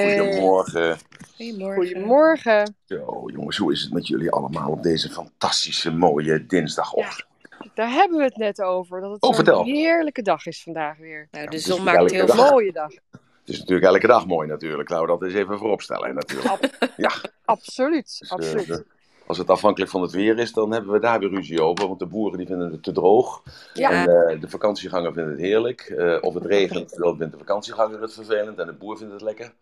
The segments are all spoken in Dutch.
Goedemorgen. Goedemorgen. Goedemorgen. Zo, jongens, hoe is het met jullie allemaal op deze fantastische, mooie dinsdagochtend? Daar hebben we het net over. Dat het Oh, zo'n vertel. heerlijke dag is vandaag weer. Nou, de zon maakt heel dag. Een veel. mooie dag. Het is natuurlijk elke dag mooi natuurlijk. Laten we dat eens even vooropstellen natuurlijk. Ja, Absoluut. dus, eh, absoluut. als het afhankelijk van het weer is, dan hebben we daar weer ruzie over. Want de boeren die vinden het te droog. Ja. En eh, de vakantieganger vindt het heerlijk. Eh, of het regent, dan vindt de vakantieganger het vervelend. En de boer vindt het lekker.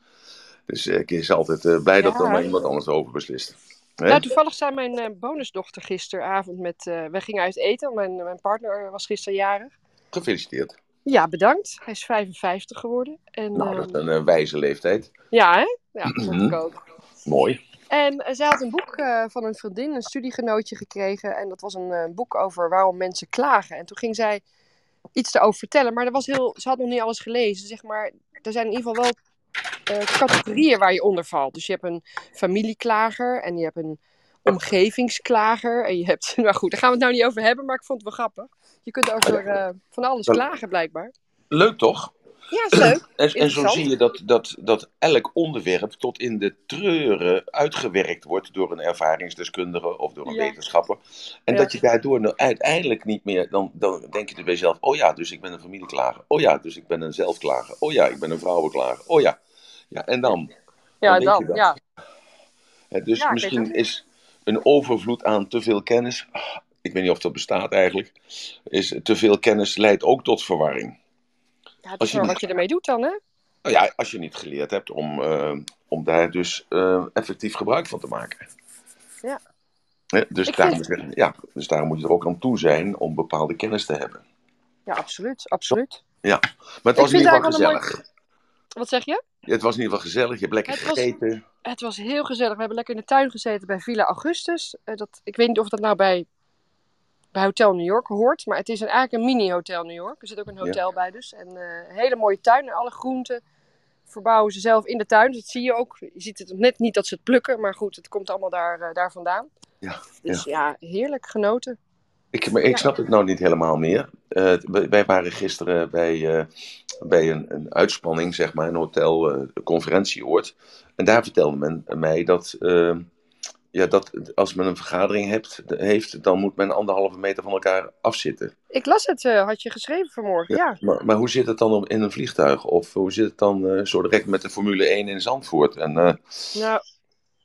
Dus eh, ik is altijd eh, blij dat er maar iemand anders over beslist. Nou, toevallig zei mijn eh, bonusdochter gisteravond met... eh we gingen uit eten. Mijn, mijn partner was gisteren jarig. Gefeliciteerd. Ja, bedankt. Hij is 55 geworden. En, Nou, dat is een eh, wijze leeftijd. Ja, hè? Ja, dat vond ik Mhm. ook. Mooi. En zij had een boek van een vriendin, een studiegenootje gekregen. En dat was een boek over waarom mensen klagen. En toen ging zij iets erover vertellen. Maar dat was heel, ze had nog niet alles gelezen. Zeg maar, er zijn in ieder geval wel categorieën waar je onder valt. Dus je hebt een familieklager en je hebt een omgevingsklager. En je hebt, nou goed, daar gaan we het nou niet over hebben, maar ik vond het wel grappig. Je kunt over eh, van alles klagen, blijkbaar. Leuk toch? Ja, is leuk. En, en zo zie je dat, dat, dat elk onderwerp tot in de treuren uitgewerkt wordt door een ervaringsdeskundige of door een Ja. wetenschapper. En Ja. dat je daardoor nou uiteindelijk niet meer, dan, dan denk je er bij jezelf, oh ja, dus ik ben een familieklager. Oh ja, dus ik ben een zelfklager. Oh ja, ik ben een vrouwenklager. Oh ja. Ja, en dan? Ja, dan. Ja. Dus Ja, misschien is een overvloed aan te veel kennis, ik weet niet of dat bestaat eigenlijk, is te veel kennis leidt ook tot verwarring. Ja, het Als is niet- wat je ermee doet dan, hè? Nou ja, als je niet geleerd hebt om, eh, om daar dus eh, effectief gebruik van te maken. Ja. Hè, dus, Ik daarom, vind- zeg- ja, dus daarom moet je er ook aan toe zijn om bepaalde kennis te hebben. Ja, absoluut. Absoluut. Maar het was in ieder geval wel gezellig. Wat zeg je? Het was in ieder geval gezellig, je hebt lekker Het was- gegeten. Het was heel gezellig. We hebben lekker in de tuin gezeten bij Villa Augustus. Eh, dat, ik weet niet of dat nou bij, bij Hotel New York hoort. Maar het is een, eigenlijk een mini-hotel New York. Er zit ook een hotel bij dus. En eh, een hele mooie tuin. En alle groenten verbouwen ze zelf in de tuin. Dus dat zie je ook. Je ziet het net niet dat ze het plukken. Maar goed, het komt allemaal daar, eh, daar vandaan. Ja, Dus ja, heerlijk genoten. Ik, maar ik snap het nou niet helemaal meer. Eh, wij waren gisteren bij, eh, bij een, een uitspanning, zeg maar, een hotel, eh, een conferentieoord. En daar vertelde men mij dat, eh, ja, dat als men een vergadering hebt, heeft, dan moet men anderhalve meter van elkaar afzitten. Ik las het, eh, had je geschreven vanmorgen. Ja. Maar, maar hoe zit het dan in een vliegtuig? Of hoe zit het dan eh, zo direct met de Formule 1 in Zandvoort? En, eh, Nou,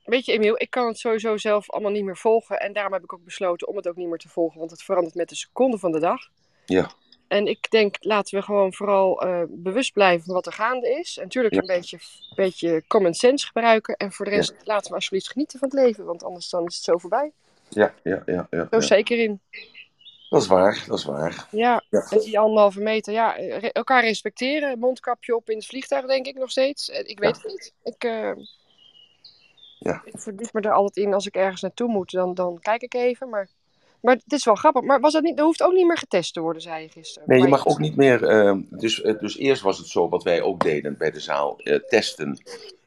weet je Emiel, ik kan het sowieso zelf allemaal niet meer volgen. En daarom heb ik ook besloten om het ook niet meer te volgen. Want het verandert met de seconde van de dag. Ja. En ik denk, laten we gewoon vooral eh, bewust blijven van wat er gaande is. En natuurlijk Ja. een beetje, beetje common sense gebruiken. En voor de rest laten we alsjeblieft genieten van het leven. Want anders dan is het zo voorbij. ja, ja, ja, ja, Zo zeker in. Dat is waar, dat is waar. Ja, en die anderhalve meter. Ja, re- elkaar respecteren. Mondkapje op in het vliegtuig denk ik nog steeds. Eh, Ik weet het niet. Ik, eh, Ja. ik verdiep me er altijd in als ik ergens naartoe moet. Dan, dan kijk ik even. Maar, maar het is wel grappig. Maar was dat niet, er hoeft ook niet meer getest te worden, zei je gisteren. Nee, je mag ook niet meer. eh, dus, eh, dus eerst was het zo wat wij ook deden bij de zaal: eh, testen.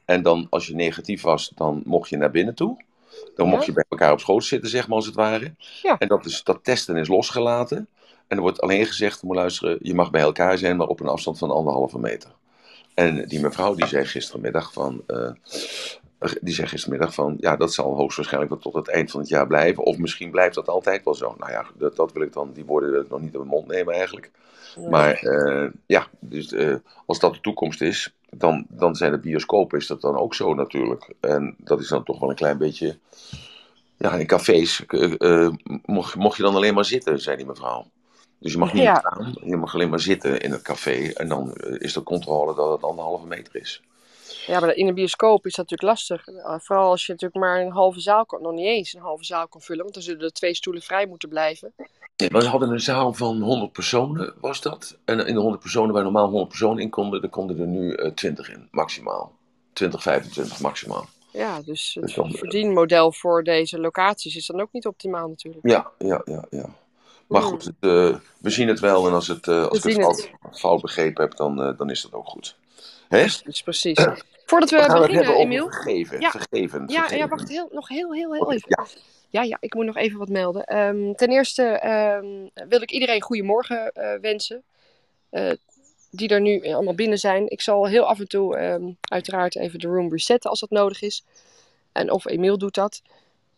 En dan, als je negatief was, dan mocht je naar binnen toe. Dan Ja. mocht je bij elkaar op schoot zitten, zeg maar, als het ware. Ja. En dat, is, dat testen is losgelaten. En er wordt alleen gezegd: moet luisteren, je mag bij elkaar zijn, maar op een afstand van anderhalve meter. En die mevrouw die zei gistermiddag van. eh, die zei gistermiddag van, ja, dat zal hoogstwaarschijnlijk wel tot het eind van het jaar blijven. Of misschien blijft dat altijd wel zo. Nou ja, dat, dat wil ik dan, die woorden wil ik nog niet in mijn mond nemen eigenlijk. Ja. Maar eh, ja, dus, eh, als dat de toekomst is, dan, dan zijn de bioscopen is dat dan ook zo natuurlijk. En dat is dan toch wel een klein beetje. Ja, in cafés eh, mocht, mocht je dan alleen maar zitten, zei die mevrouw. Dus je mag niet Ja. staan, je mag alleen maar zitten in het café. En dan is de controle dat het anderhalve meter is. Ja, maar in een bioscoop is dat natuurlijk lastig. Eh, Vooral als je natuurlijk maar een halve zaal kan, nog niet eens een halve zaal kan vullen. Want dan zullen er twee stoelen vrij moeten blijven. Nee, we hadden een zaal van 100 personen, was dat. En in de 100 personen, waar normaal 100 personen in konden, er konden er nu eh 20 in, maximaal. 20, 25 maximaal. Ja, dus Dus het dan- verdienmodel voor deze locaties is dan ook niet optimaal natuurlijk. Ja, ja, ja, ja. Maar Hmm. goed, het, eh, we zien het wel en als, het, eh, als ik het fout, fout begrepen heb, dan, eh, dan is dat ook goed. Hè? Dus precies. Voordat we, We gaan het beginnen, Emiel. vergeven. Ja. Vergeven. Ja, ja, wacht, heel, nog heel, heel, heel even. ja. Ja, ja, ik moet nog even wat melden. Ehm, ten eerste ehm, wil ik iedereen goedemorgen eh wensen. Eh, die er nu allemaal binnen zijn. Ik zal heel af en toe ehm, uiteraard even de room resetten als dat nodig is. En of Emiel doet dat.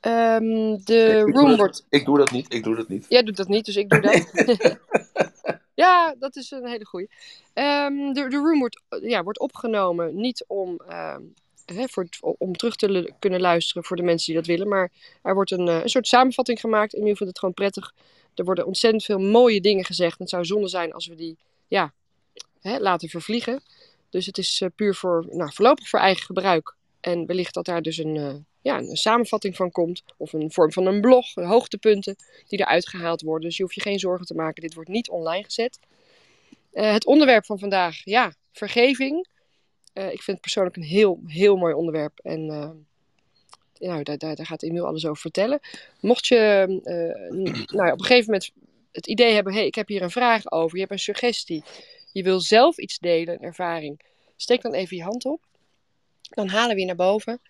Ehm, de ik, room wordt... dat, ik doe dat niet, ik doe dat niet. Jij doet dat niet, dus ik doe dat. ja, dat is een hele goeie. Ehm, de, de room wordt, ja, wordt opgenomen niet om, ehm, hè, voor, om terug te kunnen luisteren voor de mensen die dat willen. Maar er wordt een, eh, een soort samenvatting gemaakt. Emiel vindt het gewoon prettig. Er worden ontzettend veel mooie dingen gezegd. Het zou zonde zijn als we die ja, hè, laten vervliegen. Dus het is eh, puur voor, nou, voorlopig voor eigen gebruik. En wellicht dat daar dus een, eh, ja, een samenvatting van komt. Of een vorm van een blog, hoogtepunten die eruit gehaald worden. Dus je hoeft je geen zorgen te maken. Dit wordt niet online gezet. Eh, het onderwerp van vandaag, ja, vergeving. Eh, ik vind het persoonlijk een heel, heel mooi onderwerp. En eh, nou, daar, daar, daar gaat Emiel alles over vertellen. Mocht je nou op een gegeven moment het idee hebben: hey, ik heb hier een vraag over, je hebt een suggestie, je wil zelf iets delen, een ervaring, steek dan even je hand op. Dan halen we je naar boven.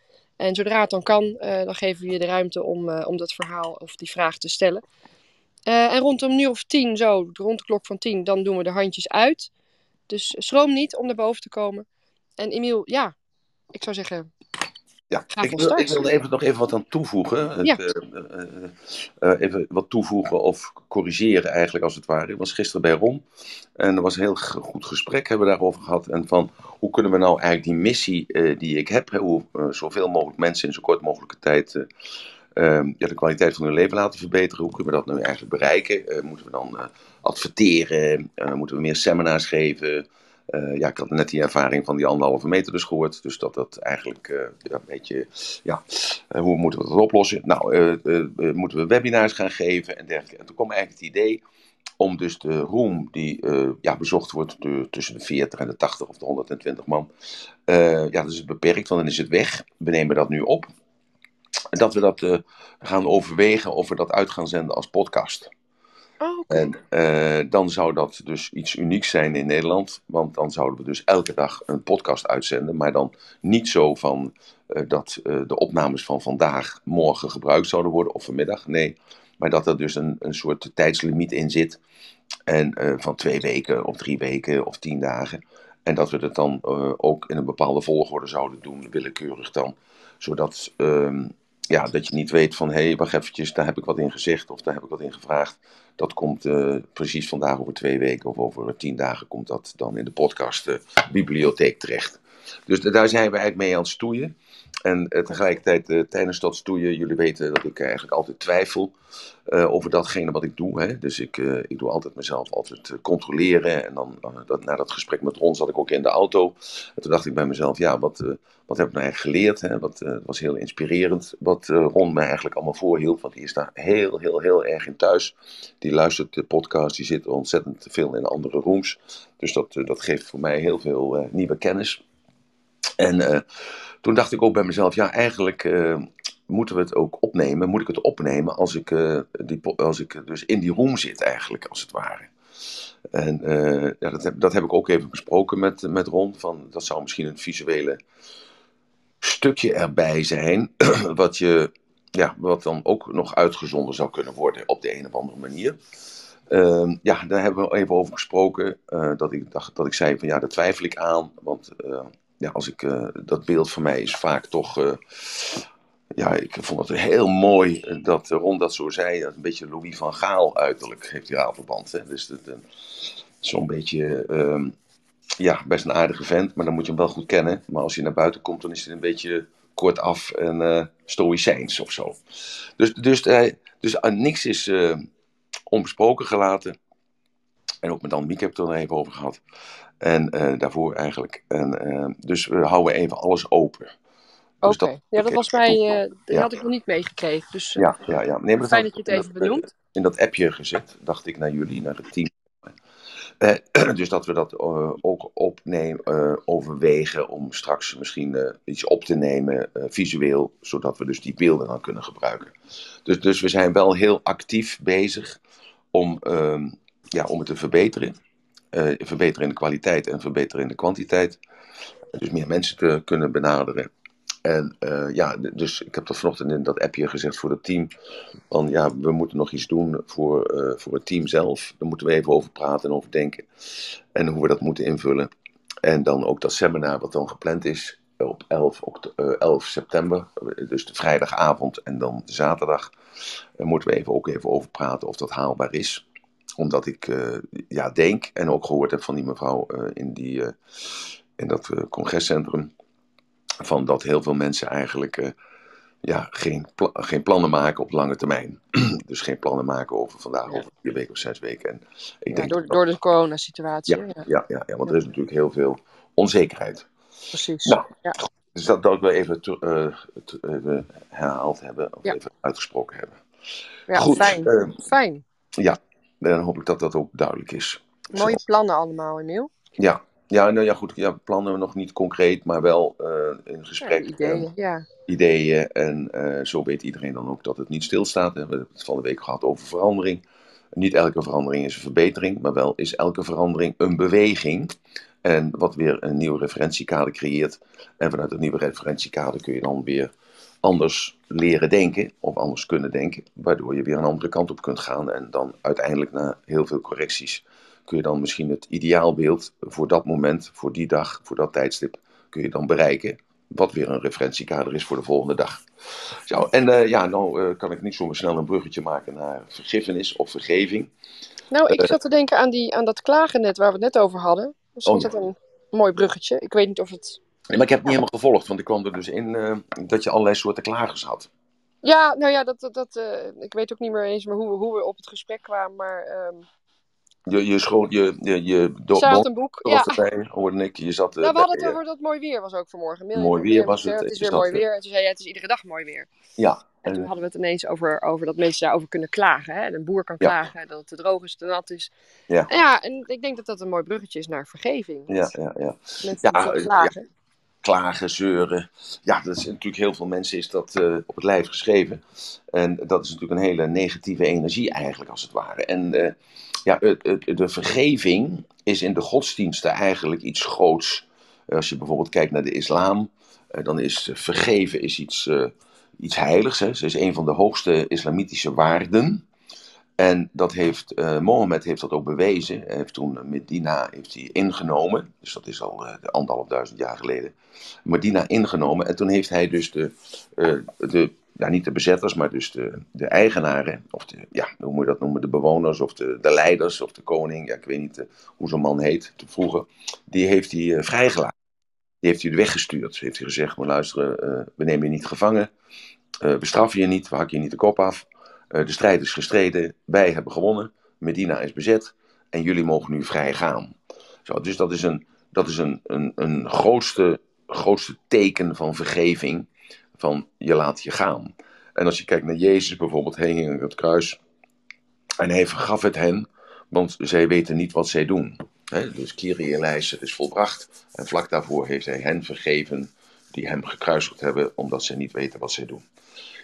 En zodra het dan kan, eh, dan geven we je de ruimte om, eh, om dat verhaal of die vraag te stellen. Eh, en rondom nu of tien, zo, rond de klok van tien, dan doen we de handjes uit. Dus schroom niet om naar boven te komen. En Emiel, ja, ik zou zeggen, Ja, ik, wil, ik wil er even, nog even wat aan toevoegen. Het, eh, eh, eh, even wat toevoegen of corrigeren eigenlijk als het ware. Ik was gisteren bij Ron en er was een heel goed gesprek hebben we daarover gehad. En van hoe kunnen we nou eigenlijk die missie die ik heb, hoe zoveel mogelijk mensen in zo kort mogelijke tijd eh, eh, ja, de kwaliteit van hun leven laten verbeteren. Hoe kunnen we dat nu eigenlijk bereiken? Moeten we dan adverteren? Moeten we meer seminars geven? Eh, ja, ik had net die ervaring van die anderhalve meter dus gehoord. Dus dat dat eigenlijk eh, een beetje, ja, eh, hoe moeten we dat oplossen? Nou, moeten we webinars gaan geven en dergelijke. En toen kwam eigenlijk het idee om dus de room die ja, bezocht wordt tussen de 40 en de 80 of de 120 man. ja, dat is beperkt, want dan is het weg. We nemen dat nu op. Dat we dat gaan overwegen of we dat uit gaan zenden als podcast. Oh. En eh, dan zou dat dus iets unieks zijn in Nederland. Want dan zouden we dus elke dag een podcast uitzenden. Maar dan niet zo van eh, dat eh, de opnames van vandaag morgen gebruikt zouden worden of vanmiddag. Nee, maar dat er dus een, een soort tijdslimiet in zit. En van twee weken of drie weken of tien dagen. En dat we het dan ook in een bepaalde volgorde zouden doen, willekeurig dan. Zodat ehm, ja, dat je niet weet van, hé, hey, wacht eventjes, daar heb ik wat in gezegd of daar heb ik wat in gevraagd. Dat komt eh, precies vandaag over twee weken of over tien dagen komt dat dan in de podcast eh, terecht. Dus daar zijn we eigenlijk mee aan het stoeien. En eh, tegelijkertijd eh, tijdens dat stoeien, jullie weten dat ik eigenlijk altijd twijfel eh, over datgene wat ik doe. Hè. Dus ik, eh, ik doe altijd mezelf altijd eh, controleren. En dan eh, dat, na dat gesprek met Ron zat ik ook in de auto. En toen dacht ik bij mezelf, ja, wat, eh, wat heb ik nou eigenlijk geleerd? Hè? Wat, eh, was heel inspirerend wat eh, Ron mij eigenlijk allemaal voorhield. Want die is daar heel, heel, heel erg in thuis. Die luistert de podcast, die zit ontzettend veel in andere rooms. Dus dat, eh, dat geeft voor mij heel veel eh, nieuwe kennis. En eh, toen dacht ik ook bij mezelf, ja, eigenlijk eh, moeten we het ook opnemen. Moet ik het opnemen als ik, eh, die, als ik dus in die room zit eigenlijk, als het ware. En eh, ja, dat, heb, dat heb ik ook even besproken met, met Ron. Van, dat zou misschien een visuele stukje erbij zijn. wat, je, ja, wat dan ook nog uitgezonden zou kunnen worden op de een of andere manier. Ehm, ja, daar hebben we even over gesproken. dat, ik dacht, dat ik zei van ja, daar twijfel ik aan. Want ja, als ik, eh, dat beeld van mij is vaak toch. eh, ja, ik vond het heel mooi eh, dat Ron dat zo zei. Dat een beetje Louis van Gaal uiterlijk heeft die Rafelband. Hè? Dus zo'n beetje. ehm, ja, best een aardige vent, maar dan moet je hem wel goed kennen. Maar als hij naar buiten komt, dan is hij een beetje kortaf en eh stoïcijns of zo. Dus, dus, hij- dus niks is onbesproken gelaten. En ook met Annemiek heb ik het er even over gehad. En eh, daarvoor eigenlijk. En, eh, dus we houden even alles open. Oké, Dus ja, dat was mij, eh, dat Ja. had ik nog niet meegekregen. Dus Ja, ja, ja. Nee, maar fijn dat je het even benoemt. in dat appje gezet, dacht ik naar jullie, naar het team. Dus dat we dat ook opnemen, overwegen om straks misschien iets op te nemen, visueel, zodat we dus die beelden dan kunnen gebruiken. Dus, dus we zijn wel heel actief bezig om, ehm, ja, om het te verbeteren. Eh, verbeteren in de kwaliteit en verbeteren in de kwantiteit. Dus meer mensen te kunnen benaderen. En eh, ja, dus ik heb dat vanochtend in dat appje gezegd voor het team. Van ja, we moeten nog iets doen voor, eh, voor het team zelf. Daar moeten we even over praten en over denken. En hoe we dat moeten invullen. En dan ook dat seminar wat dan gepland is op 11, oct- eh, 11 september. Dus de vrijdagavond en dan de zaterdag. Daar moeten we even, ook even over praten of dat haalbaar is. Omdat ik eh, ja, denk en ook gehoord heb van die mevrouw eh, in, die, eh, in dat congrescentrum. Van dat heel veel mensen eigenlijk ja, geen, pla- geen plannen maken op lange termijn. dus geen plannen maken over vandaag, Ja. over vier weken of zes weken. En ik Ja, denk door, dat- door de coronasituatie. Ja. Ja. ja, ja, ja, want er is natuurlijk heel veel onzekerheid. precies. Nou. Dus dat, dat we even, te- eh, het even herhaald hebben, of even uitgesproken hebben. Ja, Goed, fijn. fijn. Ja, dan hoop ik dat dat ook duidelijk is. Mooie plannen allemaal, Emiel. Ja, ja, nou ja, goed. Ja, plannen nog niet concreet, maar wel eh, in Ja, gesprek. ideeën, eh, ja. ideeën. En eh, zo weet iedereen dan ook dat het niet stilstaat. We hebben het van de week gehad over verandering. Niet elke verandering is een verbetering, maar wel is elke verandering een beweging. En wat weer een nieuw referentiekader creëert. En vanuit dat nieuwe referentiekader kun je dan weer anders leren denken, of anders kunnen denken, waardoor je weer een andere kant op kunt gaan. En dan uiteindelijk na heel veel correcties kun je dan misschien het ideaalbeeld voor dat moment, voor die dag, voor dat tijdstip, kun je dan bereiken. Wat weer een referentiekader is voor de volgende dag. Zo, en eh, ja, nou eh, kan ik niet zomaar snel een bruggetje maken naar vergiffenis of vergeving. Nou, ik Eh. zat te denken aan, die, aan dat klagen net waar we het net over hadden. Dat is Oh, altijd een mooi bruggetje. Ik weet niet of het... Maar ik heb het niet helemaal gevolgd, want ik kwam er dus in eh, dat je allerlei soorten klagers had. Ja, nou ja, dat, dat, dat, eh, ik weet ook niet meer eens meer hoe, we- hoe we op het gesprek kwamen. Maar ehm Je, je school, je, je, je had een boek. Ja. erbij, hoorde ik. Je zat eh, Nou, we hadden het over dat mooi weer was ook vanmorgen. Mooi weer was het, Het is je weer zat, mooi weer. En toen zei jij, het is iedere dag mooi weer. Ja, En toen en, hadden we het ineens over, over dat mensen daarover kunnen klagen. Hè? Een boer kan Ja. klagen dat het te droog is, te nat is. Ja. En ja, en ik denk dat dat een mooi bruggetje is naar vergeving. ja, ja, ja. Mensen Ja, eh, klagen. zeuren. Ja, dat is natuurlijk heel veel mensen is dat eh, op het lijf geschreven. En dat is natuurlijk een hele negatieve energie eigenlijk, als het ware. En eh, ja, het, het- de vergeving is in de godsdiensten eigenlijk iets groots. Als je bijvoorbeeld kijkt naar de islam, eh, dan is vergeven is iets, iets heiligs. Hè. Ze is een van de hoogste islamitische waarden. En dat heeft, eh, Mohammed heeft dat ook bewezen. Hij heeft toen Medina heeft hij ingenomen. Dus dat is al eh, anderhalf duizend jaar geleden. Medina ingenomen. En toen heeft hij dus de, eh, de ja, niet de bezetters, maar dus de, de eigenaren. Of de, ja, hoe moet je dat noemen? De bewoners of de, de leiders of de koning. Ja, ik weet niet hoe zo'n man heet te vroeger. Die heeft hij vrijgelaten. Die heeft hij weggestuurd. Heeft hij gezegd, maar luister, eh, we nemen je niet gevangen. We straffen je niet, we hakken je niet de kop af. Eh, de strijd is gestreden, wij hebben gewonnen. Medina is bezet en jullie mogen nu vrij gaan. Zo, dus dat is een, dat is een, een, een grootste, grootste teken van vergeving. Van je laat je gaan. En als je kijkt naar Jezus bijvoorbeeld, hij hing aan het kruis. En hij vergaf het hen, want zij weten niet wat zij doen. Hè, dus Kyrie het is volbracht. En vlak daarvoor heeft hij hen vergeven die hem gekruisigd hebben, omdat zij niet weten wat zij doen.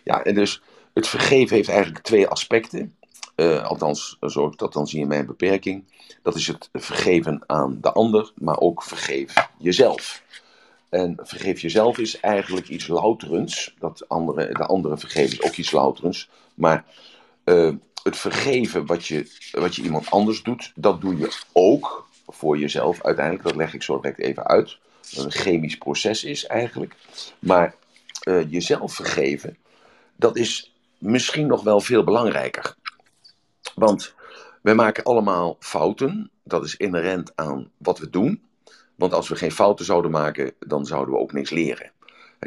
Ja, en dus het vergeven heeft eigenlijk twee aspecten. Eh, althans, zo ik dat dan zie in mijn beperking. Dat is het vergeven aan de ander, maar ook vergeef jezelf. En vergeef jezelf is eigenlijk iets louterends. Dat andere, de andere vergeven is ook iets louterends. Maar eh, het vergeven wat je, wat je iemand anders doet, dat doe je ook voor jezelf uiteindelijk. Dat leg ik zo direct even uit. Dat een chemisch proces is eigenlijk. Maar eh, jezelf vergeven, dat is misschien nog wel veel belangrijker. Want wij maken allemaal fouten. Dat is inherent aan wat we doen. Want als we geen fouten zouden maken, dan zouden we ook niks leren.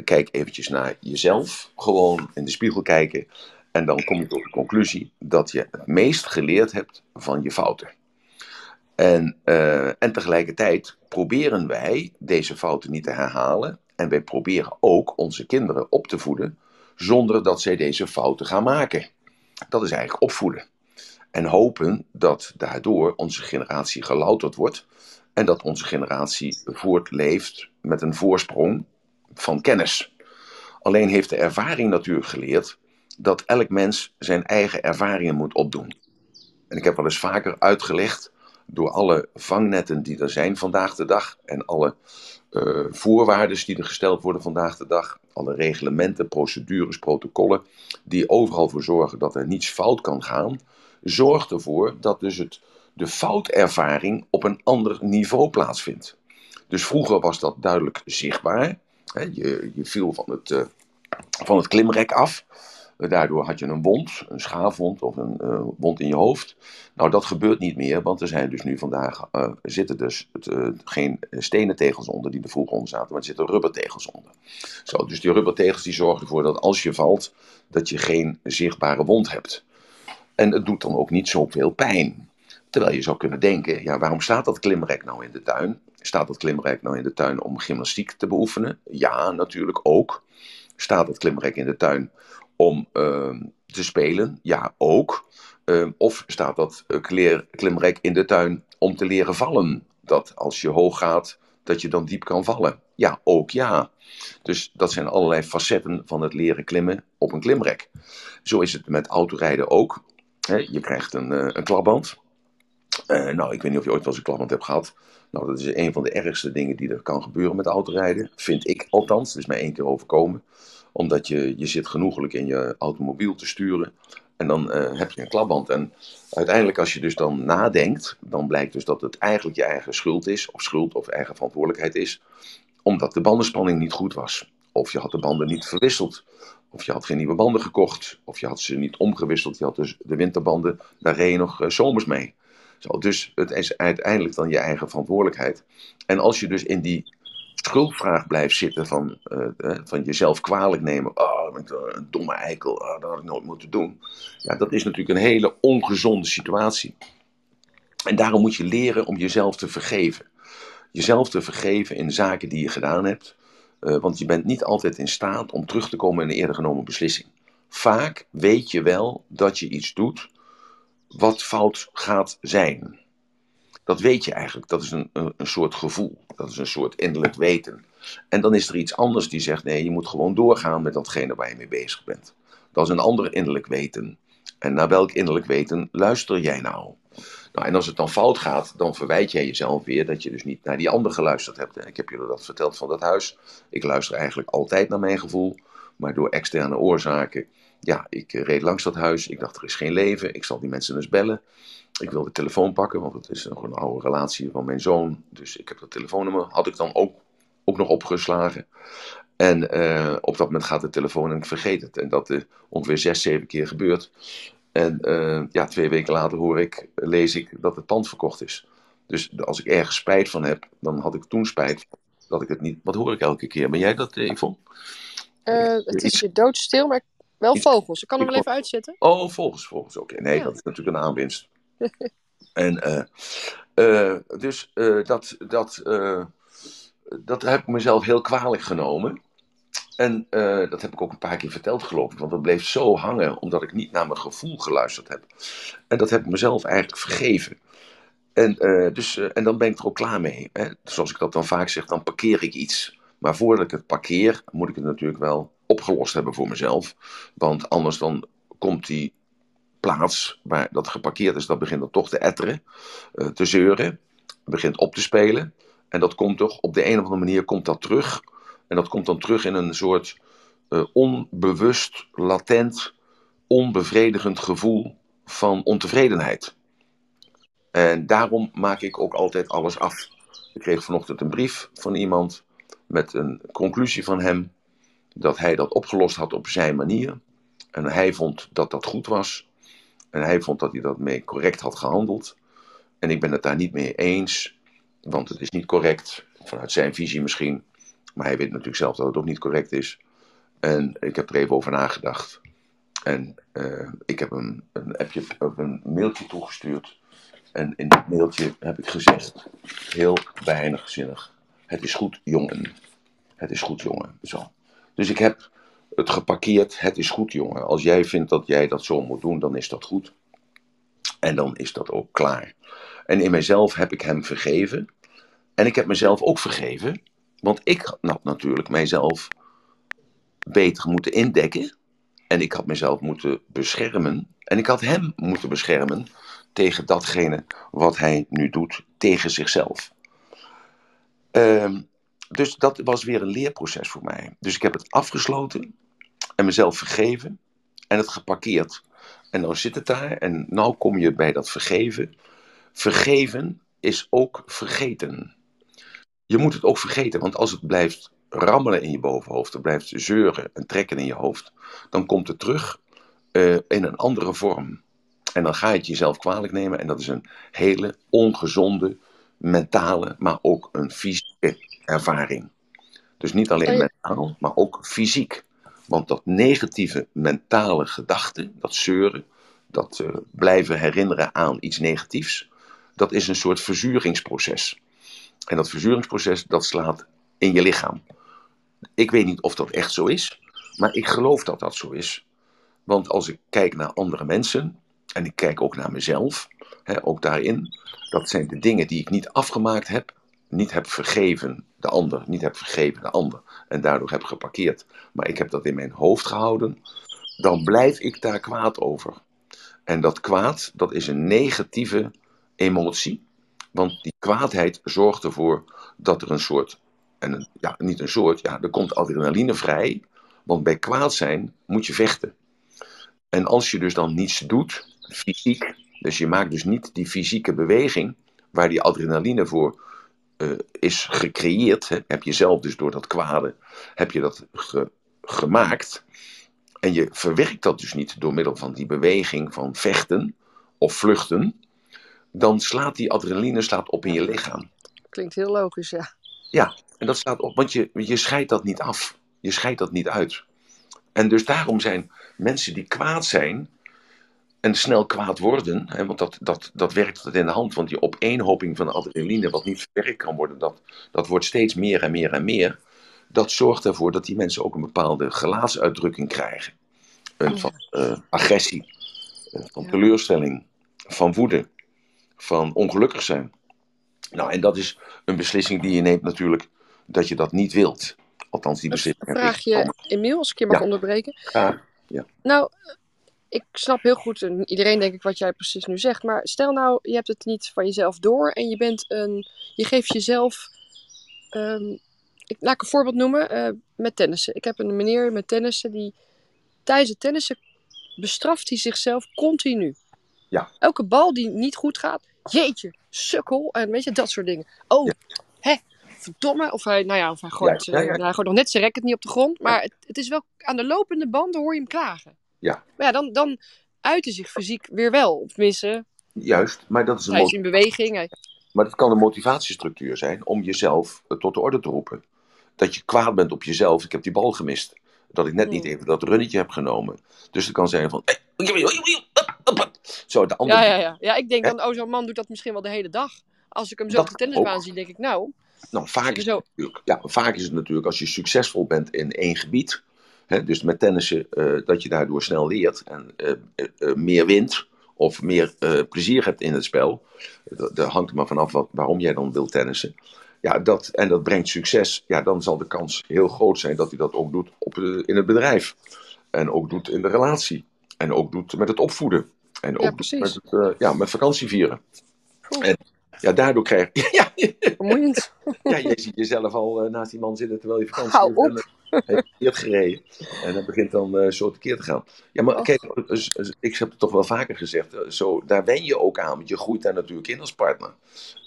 Kijk eventjes naar jezelf. Gewoon in de spiegel kijken. En dan kom je tot de conclusie dat je het meest geleerd hebt van je fouten. En, eh, en tegelijkertijd proberen wij deze fouten niet te herhalen. En wij proberen ook onze kinderen op te voeden zonder dat zij deze fouten gaan maken. Dat is eigenlijk opvoeden. En hopen dat daardoor onze generatie gelouterd wordt en dat onze generatie voortleeft met een voorsprong van kennis. Alleen heeft de ervaring natuurlijk geleerd dat elk mens zijn eigen ervaringen moet opdoen. En ik heb wel eens vaker uitgelegd door alle vangnetten die er zijn vandaag de dag en alle uh, voorwaarden die er gesteld worden vandaag de dag, alle reglementen, procedures, protocollen, die overal voor zorgen dat er niets fout kan gaan, zorgt ervoor dat dus het, de foutervaring op een ander niveau plaatsvindt. Dus vroeger was dat duidelijk zichtbaar. Je, je viel van het, uh, van het klimrek af. Daardoor had je een wond, een schaafwond of een uh, wond in je hoofd. Nou, dat gebeurt niet meer, want er zijn dus nu vandaag uh, zitten dus geen stenen tegels onder die er vroeger onder zaten, maar er zitten rubbertegels onder. Zo, dus die rubbertegels die zorgen ervoor dat als je valt, dat je geen zichtbare wond hebt. En het doet dan ook niet zoveel pijn. Terwijl je zou kunnen denken, ja, waarom staat dat klimrek nou in de tuin? Staat dat klimrek nou in de tuin om gymnastiek te beoefenen? Ja, natuurlijk ook. Staat dat klimrek in de tuin om uh, te spelen? Ja, ook. Uh, of staat dat klimrek in de tuin om te leren vallen? Dat als je hoog gaat, dat je dan diep kan vallen? Ja, ook ja. Dus dat zijn allerlei facetten van het leren klimmen op een klimrek. Zo is het met autorijden ook. Je krijgt een, uh, een klapband. Uh, nou, ik weet niet of je ooit wel eens een klapband hebt gehad. Nou, dat is een van de ergste dingen die er kan gebeuren met autorijden. Vind ik althans. Het is mij één keer overkomen omdat je, je zit genoegelijk in je automobiel te sturen. En dan uh, heb je een klapband. En uiteindelijk als je dus dan nadenkt, dan blijkt dus dat het eigenlijk je eigen schuld is. Of schuld of eigen verantwoordelijkheid is. Omdat de bandenspanning niet goed was. Of je had de banden niet verwisseld. Of je had geen nieuwe banden gekocht. Of je had ze niet omgewisseld. Je had dus de winterbanden, daar reed je nog uh, zomers mee. Zo, dus het is uiteindelijk dan je eigen verantwoordelijkheid. En als je dus in die schuldvraag blijft zitten van, uh, uh, van jezelf kwalijk nemen. Oh, ben ik een domme eikel, oh, dat had ik nooit moeten doen. Ja, dat is natuurlijk een hele ongezonde situatie. En daarom moet je leren om jezelf te vergeven. Jezelf te vergeven in zaken die je gedaan hebt. Uh, want je bent niet altijd in staat om terug te komen in een eerder genomen beslissing. Vaak weet je wel dat je iets doet wat fout gaat zijn. Dat weet je eigenlijk. Dat is een, een, een, soort gevoel. Dat is een soort innerlijk weten. En dan is er iets anders die zegt: nee, je moet gewoon doorgaan met datgene waar je mee bezig bent. Dat is een ander innerlijk weten. En naar welk innerlijk weten luister jij nou? Nou, en als het dan fout gaat, dan verwijt jij jezelf weer dat je dus niet naar die ander geluisterd hebt. Ik heb jullie dat verteld van dat huis. Ik luister eigenlijk altijd naar mijn gevoel, maar door externe oorzaken. Ja, ik reed langs dat huis. Ik dacht, er is geen leven. Ik zal die mensen eens bellen. Ik wil de telefoon pakken, want het is nog een oude relatie van mijn zoon. Dus ik heb dat telefoonnummer, had ik dan ook, ook nog opgeslagen. En uh, op dat moment gaat de telefoon en ik vergeet het. En dat uh, ongeveer zes, zeven keer gebeurt. En uh, ja, twee weken later hoor ik, lees ik dat het pand verkocht is. Dus als ik ergens spijt van heb, dan had ik toen spijt dat ik het niet... Wat hoor ik elke keer? Ben jij dat, Yvonne? het is je doodstil, maar wel vogels. Ik kan hem wel even uitzetten. Oh, vogels, vogels. Oké, okay. nee, ja. dat is natuurlijk een aanwinst. En uh, uh, dus uh, dat, dat, dat heb ik mezelf heel kwalijk genomen. En dat heb ik ook een paar keer verteld, geloof ik. Want dat bleef zo hangen, omdat ik niet naar mijn gevoel geluisterd heb. En dat heb ik mezelf eigenlijk vergeven. En, dus, en dan ben ik er ook klaar mee. Hè? Zoals ik dat dan vaak zeg, dan parkeer ik iets. Maar voordat ik het parkeer, moet ik het natuurlijk wel opgelost hebben voor mezelf. Want anders dan komt die plaats waar dat geparkeerd is, dat begint dan toch te etteren, uh, te zeuren, begint op te spelen. En dat komt toch, op de een of andere manier komt dat terug. En dat komt dan terug in een soort uh, onbewust, latent, onbevredigend gevoel van ontevredenheid. En daarom maak ik ook altijd alles af. Ik kreeg vanochtend een brief van iemand met een conclusie van hem dat hij dat opgelost had op zijn manier. En hij vond dat dat goed was. En hij vond dat hij dat mee correct had gehandeld. En ik ben het daar niet mee eens, want het is niet correct, vanuit zijn visie misschien. Maar hij weet natuurlijk zelf dat het ook niet correct is. En ik heb er even over nagedacht. En uh, ik heb een, een, appje, een mailtje toegestuurd. En in dat mailtje heb ik gezegd, heel weinig zinnig. Het is goed, jongen. Het is goed, jongen. Zo. Dus ik heb het geparkeerd. Het is goed, jongen. Als jij vindt dat jij dat zo moet doen, dan is dat goed. En dan is dat ook klaar. En in mijzelf heb ik hem vergeven. En ik heb mezelf ook vergeven. Want ik had natuurlijk mijzelf beter moeten indekken. En ik had mezelf moeten beschermen. En ik had hem moeten beschermen tegen datgene wat hij nu doet tegen zichzelf. Ehm, dus dat was weer een leerproces voor mij. Dus ik heb het afgesloten en mezelf vergeven en het geparkeerd. En nou zit het daar en nou kom je bij dat vergeven. Vergeven is ook vergeten. Je moet het ook vergeten, want als het blijft rammelen in je bovenhoofd, het blijft zeuren en trekken in je hoofd, dan komt het terug uh, in een andere vorm. En dan ga je het jezelf kwalijk nemen en dat is een hele ongezonde mentale, maar ook een fysieke ervaring. Dus niet alleen mentaal, maar ook fysiek. Want dat negatieve mentale gedachte, dat zeuren, dat uh, blijven herinneren aan iets negatiefs, dat is een soort verzuringsproces. En dat verzuringsproces, dat slaat in je lichaam. Ik weet niet of dat echt zo is, maar ik geloof dat dat zo is. Want als ik kijk naar andere mensen, en ik kijk ook naar mezelf, hè, ook daarin, dat zijn de dingen die ik niet afgemaakt heb, niet heb vergeven de ander, niet heb vergeven de ander en daardoor heb geparkeerd, maar ik heb dat in mijn hoofd gehouden, dan blijf ik daar kwaad over. En dat kwaad, dat is een negatieve emotie, want die kwaadheid zorgt ervoor dat er een soort, en ja, niet een soort, ja, er komt adrenaline vrij, want bij kwaad zijn moet je vechten. En als je dus dan niets doet, fysiek, dus je maakt dus niet die fysieke beweging waar die adrenaline voor uh, is gecreëerd, hè, heb je zelf dus door dat kwade, heb je dat ge, gemaakt. En je verwerkt dat dus niet door middel van die beweging van vechten of vluchten, dan slaat die adrenaline slaat op in je lichaam. Klinkt heel logisch, ja. Ja, en dat slaat op, want je, je scheidt dat niet af. Je scheidt dat niet uit. En dus daarom zijn mensen die kwaad zijn en snel kwaad worden, hè, want dat, dat, dat werkt in de hand, want die opeenhoping van adrenaline, wat niet verwerkt kan worden, dat, dat wordt steeds meer en meer en meer. Dat zorgt ervoor dat die mensen ook een bepaalde gelaatsuitdrukking krijgen. Een, van uh, agressie, van teleurstelling, van woede, van ongelukkig zijn. Nou, en dat is een beslissing die je neemt natuurlijk, dat je dat niet wilt. Althans, die beslissing. Vraag je, Emiel, als ik je mag ja. onderbreken. Ja, ja. Nou, ik snap heel goed, en iedereen denk ik wat jij precies nu zegt, maar stel nou, je hebt het niet van jezelf door en je bent een, je geeft jezelf, um, ik, laat ik een voorbeeld noemen, uh, met tennissen. Ik heb een meneer met tennissen die tijdens het tennissen bestraft hij zichzelf continu. Ja. Elke bal die niet goed gaat, jeetje, sukkel, en weet je, dat soort dingen. Oh, ja. hè, verdomme, of hij, nou ja, of hij gooit, ja, ja, ja. Hij gooit nog net zijn racket niet op de grond, maar het, het is wel, aan de lopende banden hoor je hem klagen. Ja. Maar ja, dan, dan uit hij zich fysiek weer wel. Of tenminste... Juist, maar dat is een... Hij is in beweging. Hij... Maar dat kan een motivatiestructuur zijn om jezelf tot de orde te roepen. Dat je kwaad bent op jezelf. Ik heb die bal gemist. Dat ik net niet even dat runnetje heb genomen. Dus het kan zijn van... Zo, de andere... ja, ja, ja. ja, ik denk dan, oh, zo'n man doet dat misschien wel de hele dag. Als ik hem zo op de tennisbaan ook. zie, denk ik, nou... Nou, vaak is, ja, vaak is het natuurlijk als je succesvol bent in één gebied Hè, dus met tennissen, uh, dat je daardoor snel leert en uh, uh, meer wint of meer plezier hebt in het spel. Daar hangt er maar vanaf wat, waarom jij dan wilt tennissen. Ja, dat, en dat brengt succes. Ja, dan zal de kans heel groot zijn dat hij dat ook doet op, in het bedrijf. En ook doet in de relatie. En ook doet met het opvoeden. En ook ja, met, het, ja, met vakantie vieren. En ja, daardoor krijg je. Ja, Vermoeiend. ja, je ziet jezelf al uh, naast die man zitten terwijl je vakantie Hou op. Heeft gereden. En dat begint dan uh, zo tekeer te gaan. Ja, maar kijk, dus, dus, ik heb het toch wel vaker gezegd. Zo, daar wen je ook aan, want je groeit daar natuurlijk in als partner.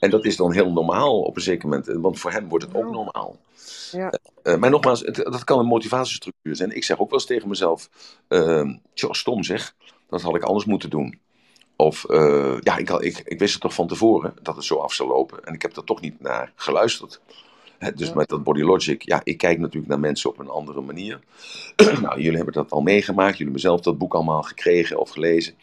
En dat is dan heel normaal op een zeker moment, want voor hem wordt het ook normaal. Ja. Uh, maar nogmaals, het, dat kan een motivatiestructuur zijn. Ik zeg ook wel eens tegen mezelf: uh, tjoh, stom zeg, dat had ik anders moeten doen. Of uh, ja, ik, ik, ik, wist het toch van tevoren dat het zo af zou lopen. En ik heb er toch niet naar geluisterd. He, dus ja. met dat body logic, ja, ik kijk natuurlijk naar mensen op een andere manier. nou, jullie hebben dat al meegemaakt. Jullie hebben zelf dat boek allemaal gekregen of gelezen.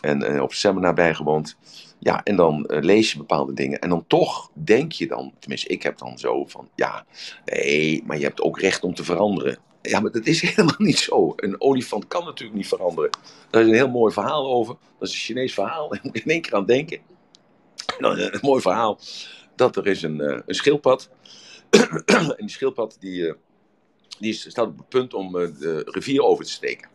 En uh, op seminar bijgewoond. Ja, en dan uh, lees je bepaalde dingen. En dan toch denk je dan, tenminste ik heb dan zo van, ja, nee, maar je hebt ook recht om te veranderen. Ja, maar dat is helemaal niet zo. Een olifant kan natuurlijk niet veranderen. Daar is een heel mooi verhaal over. Dat is een Chinees verhaal. Daar moet je in één keer aan denken. Nou, een mooi verhaal. Dat er is een, uh, een schildpad. en die schildpad die, uh, die staat op het punt om uh, de rivier over te steken.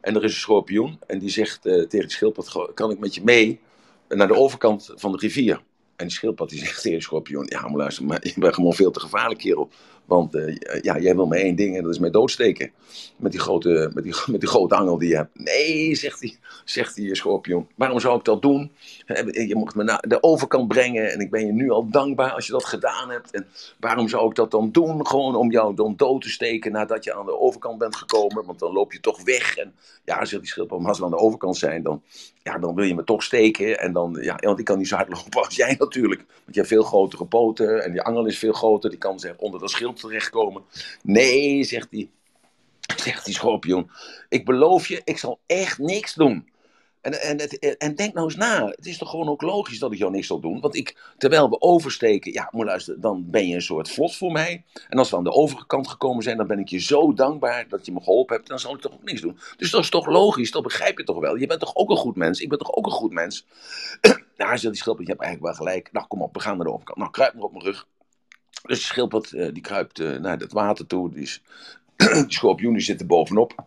En er is een schorpioen. En die zegt tegen de schildpad, kan ik met je mee naar de overkant van de rivier. En die schildpad die zegt tegen de schorpioen, ja maar luister, maar je bent gewoon veel te gevaarlijk kerel. Want uh, ja, jij wil maar één ding en dat is mij doodsteken. Met die grote, met die, met die grote angel die je hebt. Nee, zegt die, zegt die schorpioen. Waarom zou ik dat doen? Je mocht me naar de overkant brengen en ik ben je nu al dankbaar als je dat gedaan hebt. En waarom zou ik dat dan doen? Gewoon om jou dan dood te steken nadat je aan de overkant bent gekomen. Want dan loop je toch weg. En ja, zegt die schildpad, maar als we aan de overkant zijn, dan, ja, dan wil je me toch steken. En dan, ja, want ik kan niet zo hard lopen als jij natuurlijk. Want je hebt veel grotere poten en die angel is veel groter. Die kan zeg, onder dat schild terechtkomen. Nee, zegt die, zegt die schorpioen. Ik beloof je, ik zal echt niks doen. En, en, en denk nou eens na. Het is toch gewoon ook logisch dat ik jou niks zal doen. Want ik, terwijl we oversteken, ja, moet luisteren, dan ben je een soort vlot voor mij. En als we aan de overkant gekomen zijn, dan ben ik je zo dankbaar dat je me geholpen hebt. Dan zal ik toch ook niks doen. Dus dat is toch logisch, dat begrijp je toch wel. Je bent toch ook een goed mens? Ik ben toch ook een goed mens? nou, zegt die schilper, je hebt eigenlijk wel gelijk. Nou, kom op, we gaan naar de overkant. Nou, kruip maar op mijn rug. Dus de schildpad uh, die kruipt uh, naar het water toe. Die, is, zit er bovenop.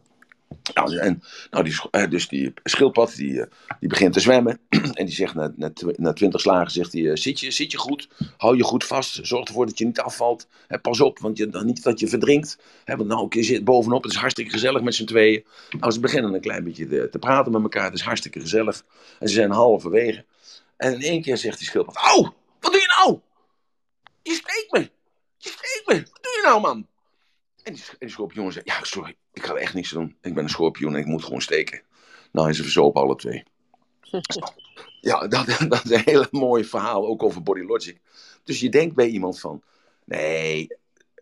Nou, en, nou die, uh, dus die schildpad die, die begint te zwemmen. en die zegt na, na, na twintig slagen: zegt hij, zit, je, zit je goed? Hou je goed vast. Zorg ervoor dat je niet afvalt. Pas op, want je, niet dat je verdrinkt. Want nou, je zit bovenop. Het is hartstikke gezellig met z'n tweeën. Nou, ze beginnen een klein beetje te, te praten met elkaar. Het is hartstikke gezellig. En ze zijn halverwege. En in één keer zegt die schildpad: Au, wat doe je nou? Je steekt me. Je steekt me. Wat doe je nou, man? En die, die schorpioen zei, ja, sorry, ik ga echt niks doen. Ik ben een schorpioen en ik moet gewoon steken. Nou, en ze verzopen alle twee. ja, dat, dat, is een hele mooi verhaal, ook over body logic. Dus je denkt bij iemand van, nee,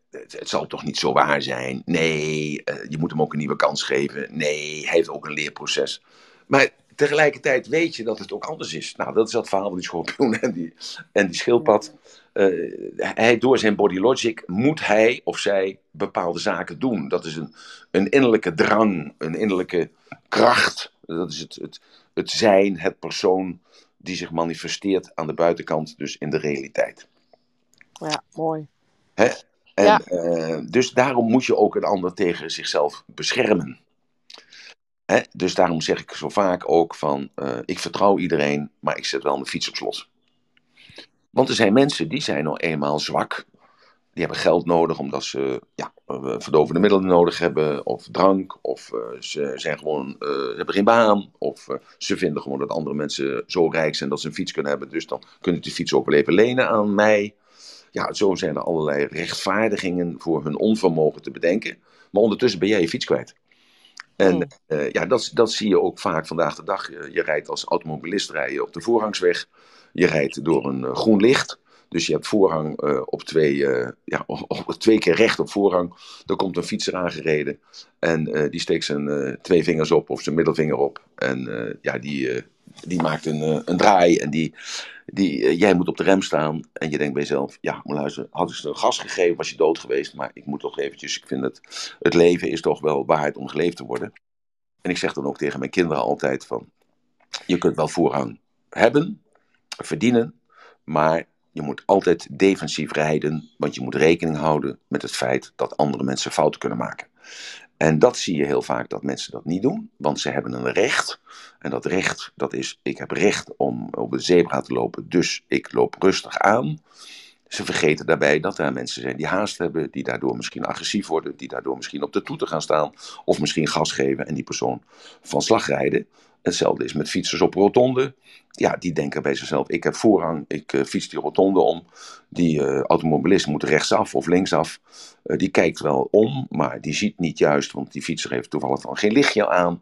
het, het zal toch niet zo waar zijn. Nee, uh, je moet hem ook een nieuwe kans geven. Nee, hij heeft ook een leerproces. Maar tegelijkertijd weet je dat het ook anders is. Nou, dat is dat verhaal van die schorpioen en die, en die schildpad. Uh, hij, door zijn body logic moet hij of zij bepaalde zaken doen. Dat is een, een innerlijke drang, een innerlijke kracht. Dat is het, het, het zijn, het persoon die zich manifesteert aan de buitenkant, dus in de realiteit. Ja, mooi. Hè? En, ja. Uh, dus daarom moet je ook een ander tegen zichzelf beschermen. Hè? Dus daarom zeg ik zo vaak ook van, uh, ik vertrouw iedereen, maar ik zet wel mijn fiets op slot. Want er zijn mensen die zijn nou eenmaal zwak. Die hebben geld nodig omdat ze ja, verdovende middelen nodig hebben, of drank, of uh, ze zijn gewoon, uh, hebben geen baan, of uh, ze vinden gewoon dat andere mensen zo rijk zijn dat ze een fiets kunnen hebben, dus dan kunnen die fiets ook wel even lenen aan mij. Ja, zo zijn er allerlei rechtvaardigingen voor hun onvermogen te bedenken. Maar ondertussen ben jij je fiets kwijt. En mm. uh, ja, dat, dat zie je ook vaak vandaag de dag. Je, je rijdt als automobilist rij je op de voorrangsweg. Je rijdt door een uh, groen licht. Dus je hebt voorrang uh, op twee, ja, op, twee keer recht op voorrang. Er komt een fietser aangereden. En die steekt zijn twee vingers op of zijn middelvinger op. En ja, die, die maakt een, een draai. En die, die, jij moet op de rem staan. En je denkt bij jezelf, ja, maar luister, hadden ze gas gegeven, was je dood geweest. Maar ik moet toch eventjes, ik vind het, het leven is toch wel waard om geleefd te worden. En ik zeg dan ook tegen mijn kinderen altijd van, je kunt wel voorrang hebben, verdienen, maar je moet altijd defensief rijden, want je moet rekening houden met het feit dat andere mensen fouten kunnen maken. En dat zie je heel vaak dat mensen dat niet doen, want ze hebben een recht. En dat recht, dat is, ik heb recht om op de zebra te lopen, dus ik loop rustig aan. Ze vergeten daarbij dat er mensen zijn die haast hebben, die daardoor misschien agressief worden, die daardoor misschien op de toeter gaan staan, of misschien gas geven en die persoon van slag rijden. Hetzelfde is met fietsers op rotonde. Ja, die denken bij zichzelf: ik heb voorrang, ik uh, fiets die rotonde om. Die uh, automobilist moet rechtsaf of linksaf. Uh, die kijkt wel om, maar die ziet niet juist, want die fietser heeft toevallig van geen lichtje aan.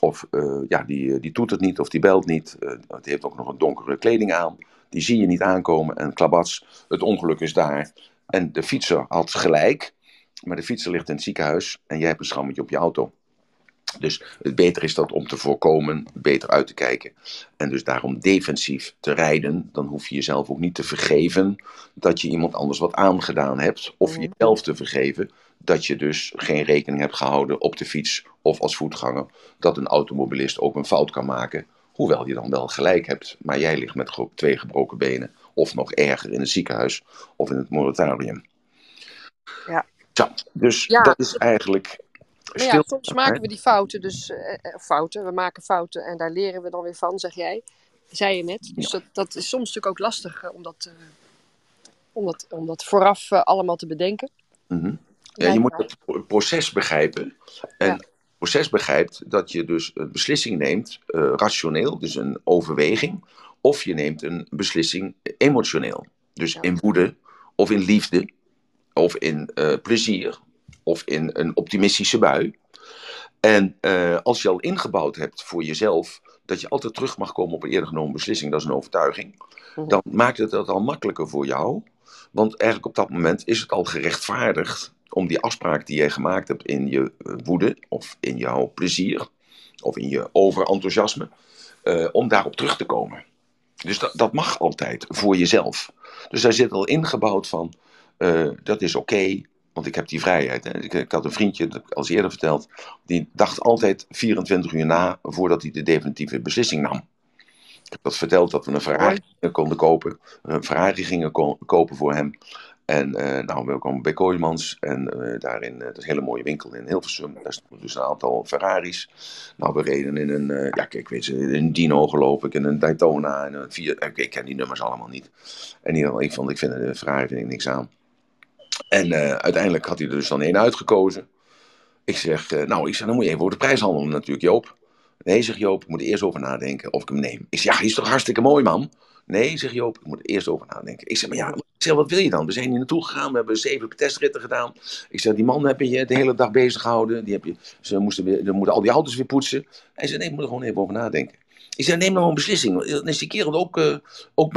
Of ja, die, die doet het niet of die belt niet. die heeft ook nog een donkere kleding aan. Die zie je niet aankomen en klabats, het ongeluk is daar. En de fietser had gelijk, maar de fietser ligt in het ziekenhuis en jij hebt een schrammetje op je auto. Dus het beter is dat om te voorkomen, beter uit te kijken. En dus daarom defensief te rijden. Dan hoef je jezelf ook niet te vergeven dat je iemand anders wat aangedaan hebt. Of mhm. jezelf te vergeven dat je dus geen rekening hebt gehouden op de fiets of als voetganger. Dat een automobilist ook een fout kan maken. Hoewel je dan wel gelijk hebt. Maar jij ligt met twee gebroken benen. Of nog erger in het ziekenhuis of in het moratorium. Ja. Zo, dus ja. dat is eigenlijk maar ja, soms maken we die fouten, dus uh, fouten, we maken fouten en daar leren we dan weer van, zeg jij. zei je net. Dus dat, dat is soms natuurlijk ook lastig eh, om, dat, eh, om, dat, om dat vooraf eh, allemaal te bedenken. Mhm. Ja, je moet het pro- proces begrijpen. En Ja. het proces begrijpt dat je dus een beslissing neemt, eh, rationeel, dus een overweging. Of je neemt een beslissing emotioneel. Dus Ja. in woede, of in liefde, of in eh, plezier, of in een optimistische bui. En eh, als je al ingebouwd hebt voor jezelf dat je altijd terug mag komen op een eerder genomen beslissing, dat is een overtuiging, Mhm. dan maakt het dat al makkelijker voor jou. Want eigenlijk op dat moment is het al gerechtvaardigd om die afspraak die jij gemaakt hebt in je eh, woede of in jouw plezier of in je overenthousiasme, eh, om daarop terug te komen. Dus dat, dat mag altijd voor jezelf. Dus daar zit al ingebouwd van, dat is oké, want ik heb die vrijheid. Hè. Ik, ik had een vriendje, dat heb ik al eerder verteld, die dacht altijd 24 uur na voordat hij de definitieve beslissing nam. Ik heb dat verteld dat we een Ferrari konden kopen, een Ferrari gingen ko- kopen voor hem. En eh, nou, we kwamen bij Kooijmans en eh, daarin, eh, dat is een hele mooie winkel in Hilversum. Daar stonden dus een aantal Ferraris. Nou, we reden in een, ja kijk, weet in een Dino geloof ik, in een Daytona, en een vier, ik, ik ken die nummers allemaal niet. En in ieder geval, ik, vond, ik vind de Ferrari vind ik niks aan. En eh, uiteindelijk had hij er dus dan één uitgekozen. Ik zeg, eh, nou, ik zeg, dan moet je even over de prijs handelen natuurlijk, Joop. Nee, zegt Joop, ik moet er eerst over nadenken of ik hem neem. Ik zeg, ja, hij is toch hartstikke mooi, man? Nee, zegt Joop, ik moet er eerst over nadenken. Ik zeg, maar ja, ik zeg, wat wil je dan? We zijn hier naartoe gegaan, we hebben zeven testritten gedaan. Ik zeg, die man heb je de hele dag bezig gehouden. Die heb je, ze moesten, weer, ze moeten al die auto's weer poetsen. Hij zei, nee, ik moet er gewoon even over nadenken. Ik zeg, neem nou een beslissing. Dan is die kerel ook, eh, ook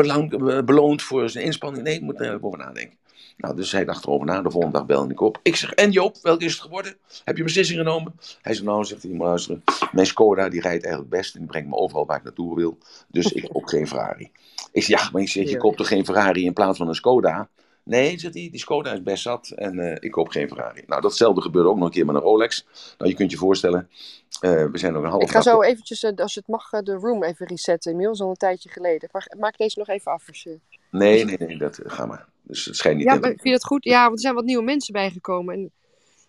beloond voor zijn inspanning. Nee, ik moet er even over nadenken. Nou, dus hij dacht erover na. De volgende dag belde ik op. Ik zeg, en Joop, welke is het geworden? Heb je een beslissing genomen? Hij zegt, nou, zegt hij, maar luisteren. Mijn Skoda, die rijdt eigenlijk best. En die brengt me overal waar ik naartoe wil. Dus ik koop geen Ferrari. Ik zeg, ja, maar ik zeg, je koopt toch geen Ferrari in plaats van een Skoda? Nee, zegt hij, die Skoda is best zat en eh, ik koop geen Ferrari. Nou, datzelfde gebeurde ook nog een keer met een Rolex. Nou, je kunt je voorstellen, eh, we zijn nog een half Ik ga zo eventjes, eh, als het mag, de room even resetten. Inmiddels al een tijdje geleden. Maar maak deze nog even af. Als je... Nee, nee, nee, dat, ga maar. Dus het schijnt niet Ja, maar vind je dat goed? Ja, want er zijn wat nieuwe mensen bijgekomen. En,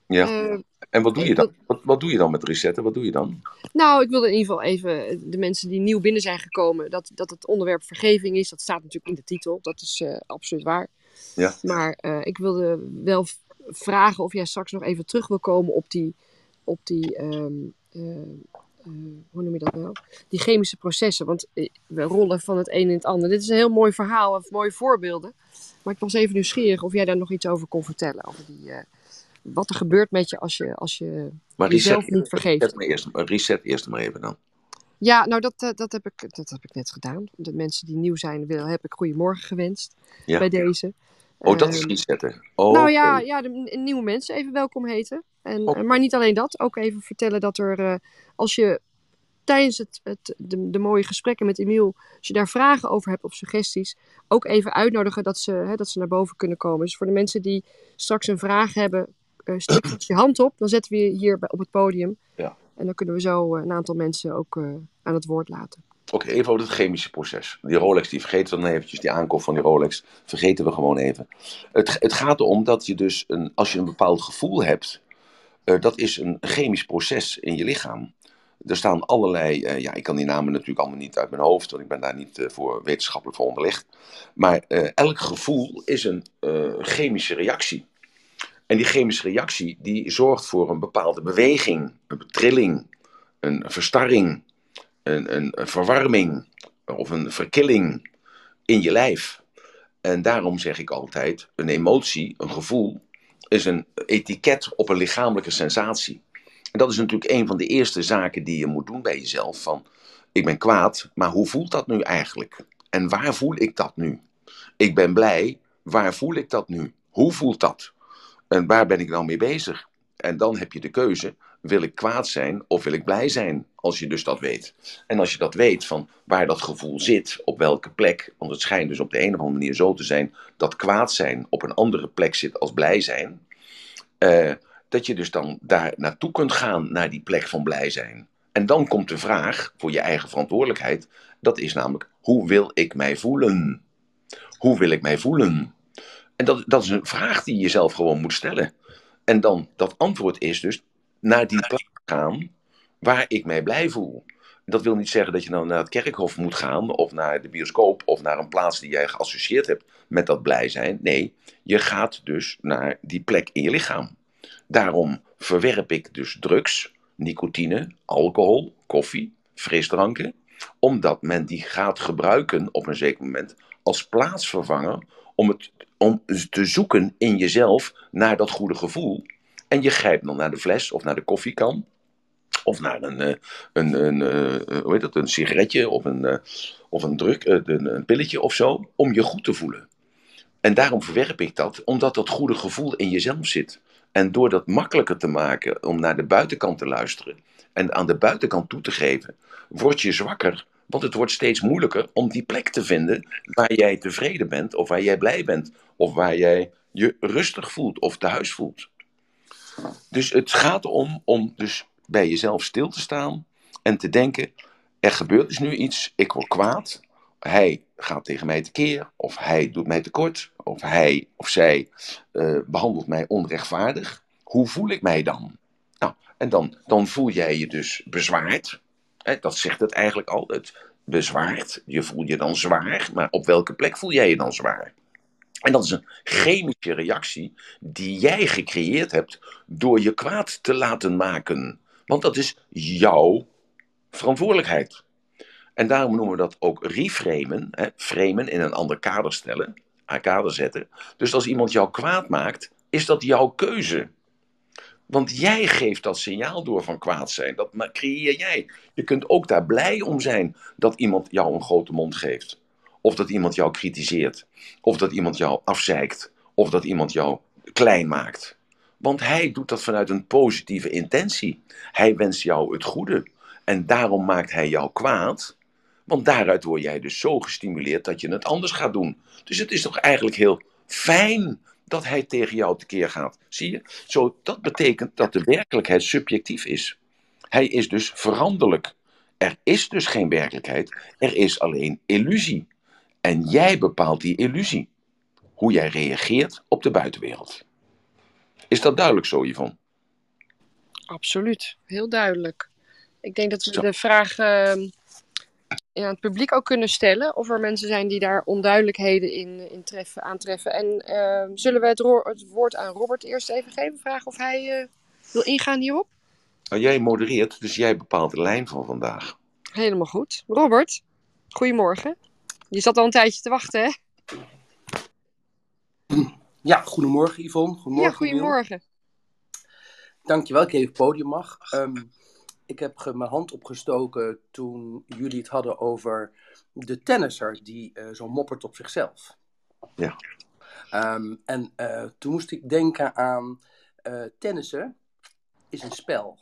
Ja. eh, En wat doe je dan? Wat, wat doe je dan met resetten? Wat doe je dan? nou, ik wilde in ieder geval even de mensen die nieuw binnen zijn gekomen, dat, dat het onderwerp vergeving is. Dat staat natuurlijk in de titel. Dat is eh, absoluut waar. Ja. Maar eh, ik wilde wel vragen of jij straks nog even terug wil komen op die, op die ehm, eh, eh, hoe noem je dat nou? Die chemische processen. Want eh, we rollen van het een in het ander. Dit is een heel mooi verhaal, of mooie voorbeelden. Maar ik was even nieuwsgierig of jij daar nog iets over kon vertellen. Over die, eh, wat er gebeurt met je als je, als je Maar jezelf reset, niet vergeeft. reset, maar eerst, reset eerst maar even dan. Ja, nou dat, eh, dat, heb ik, dat heb ik net gedaan. De mensen die nieuw zijn, wil, heb ik goedemorgen gewenst Ja. bij deze. Oh, dat is Ehm, resetten. Oh, nou ja, ja de nieuwe mensen even welkom heten. En, Oh. eh, maar niet alleen dat, ook even vertellen dat er, eh, als je tijdens het, het, de, de mooie gesprekken met Emiel, als je daar vragen over hebt of suggesties, ook even uitnodigen dat ze, hè, dat ze naar boven kunnen komen. Dus voor de mensen die straks een vraag hebben, eh steek je hand op. Dan zetten we je hier bij- op het podium. Ja. En dan kunnen we zo een aantal mensen ook aan het woord laten. Oké, even over het chemische proces. Die Rolex, die vergeten we dan eventjes, die aankoop van die Rolex, vergeten we gewoon even. Het, het gaat erom dat je dus, een, als je een bepaald gevoel hebt, eh, dat is een chemisch proces in je lichaam. Er staan allerlei, eh, ja, ik kan die namen natuurlijk allemaal niet uit mijn hoofd, want ik ben daar niet eh, voor wetenschappelijk voor onderlegd. Maar elk gevoel is een chemische reactie. En die chemische reactie, die zorgt voor een bepaalde beweging, een trilling, een verstarring, een, een, verwarming of een verkilling in je lijf. En daarom zeg ik altijd, een emotie, een gevoel, is een etiket op een lichamelijke sensatie. En dat is natuurlijk een van de eerste zaken die je moet doen bij jezelf. Van, ik ben kwaad, maar hoe voelt dat nu eigenlijk? En waar voel ik dat nu? Ik ben blij, waar voel ik dat nu? Hoe voelt dat? En waar ben ik dan mee bezig? En dan heb je de keuze, wil ik kwaad zijn of wil ik blij zijn? Als je dus dat weet. En als je dat weet van waar dat gevoel zit, op welke plek, want het schijnt dus op de een of andere manier zo te zijn dat kwaad zijn op een andere plek zit als blij zijn, eh, dat je dus dan daar naartoe kunt gaan, naar die plek van blij zijn. En dan komt de vraag voor je eigen verantwoordelijkheid, dat is namelijk, hoe wil ik mij voelen? Hoe wil ik mij voelen? En dat, dat is een vraag die je jezelf gewoon moet stellen. En dan, dat antwoord is dus naar die plek gaan waar ik mij blij voel. dat wil niet zeggen dat je dan naar het kerkhof moet gaan, of naar de bioscoop, of naar een plaats die jij geassocieerd hebt met dat blij zijn. Nee, je gaat dus naar die plek in je lichaam. Daarom verwerp ik dus drugs, nicotine, alcohol, koffie, frisdranken, omdat men die gaat gebruiken op een zeker moment als plaatsvervanger om, het, om te zoeken in jezelf naar dat goede gevoel. En je grijpt dan naar de fles of naar de koffiekan. Of naar een, eh, een, een, een, eh, hoe heet dat, een sigaretje of een, eh, of een, druk, een, een pilletje of zo. Om je goed te voelen. En daarom verwerp ik dat, omdat dat goede gevoel in jezelf zit. En door dat makkelijker te maken om naar de buitenkant te luisteren en aan de buitenkant toe te geven, word je zwakker. Want het wordt steeds moeilijker om die plek te vinden waar jij tevreden bent, of waar jij blij bent, of waar jij je rustig voelt of thuis voelt. Dus het gaat om, om dus bij jezelf stil te staan en te denken: er gebeurt dus nu iets, ik word kwaad, hij gaat tegen mij tekeer, of hij doet mij tekort, of hij of zij uh, behandelt mij onrechtvaardig. Hoe voel ik mij dan? Nou, en dan, dan voel jij je dus bezwaard. Hè, dat zegt het eigenlijk al. Het bezwaard. Je voelt je dan zwaar, maar op welke plek voel jij je dan zwaar? En dat is een chemische reactie die jij gecreëerd hebt door je kwaad te laten maken. Want dat is jouw verantwoordelijkheid. En daarom noemen we dat ook reframen. Hè, framen in een ander kader stellen, aan kader zetten. Dus als iemand jou kwaad maakt, is dat jouw keuze. Want jij geeft dat signaal door van kwaad zijn. Dat creëer jij. Je kunt ook daar blij om zijn dat iemand jou een grote mond geeft. Of dat iemand jou kritiseert. Of dat iemand jou afzeikt. Of dat iemand jou klein maakt. Want hij doet dat vanuit een positieve intentie. Hij wenst jou het goede. En daarom maakt hij jou kwaad. Want daaruit word jij dus zo gestimuleerd dat je het anders gaat doen. Dus het is toch eigenlijk heel fijn dat hij tegen jou tekeer gaat. Zie je? Zo, dat betekent dat de werkelijkheid subjectief is. Hij is dus veranderlijk. Er is dus geen werkelijkheid, er is alleen illusie. En jij bepaalt die illusie. Hoe jij reageert op de buitenwereld. Is dat duidelijk zo, Yvonne? Absoluut, heel duidelijk. Ik denk dat we de vraag uh, aan het publiek ook kunnen stellen. Of er mensen zijn die daar onduidelijkheden in, in treffen, aantreffen. En uh, zullen we het, het, woord aan Robert eerst even geven? Vragen of hij uh, wil ingaan hierop? Nou, jij modereert, dus jij bepaalt de lijn van vandaag. Helemaal goed. Robert, goedemorgen. Je zat al een tijdje te wachten, hè? Ja, goedemorgen Yvonne. Goedemorgen, ja, goedemorgen. Dankjewel, ik even het podium mag. Um, ik heb mijn hand opgestoken toen jullie het hadden over de tennisser die uh, zo moppert op zichzelf. Ja. Um, en uh, toen moest ik denken aan uh, tennissen is een spel.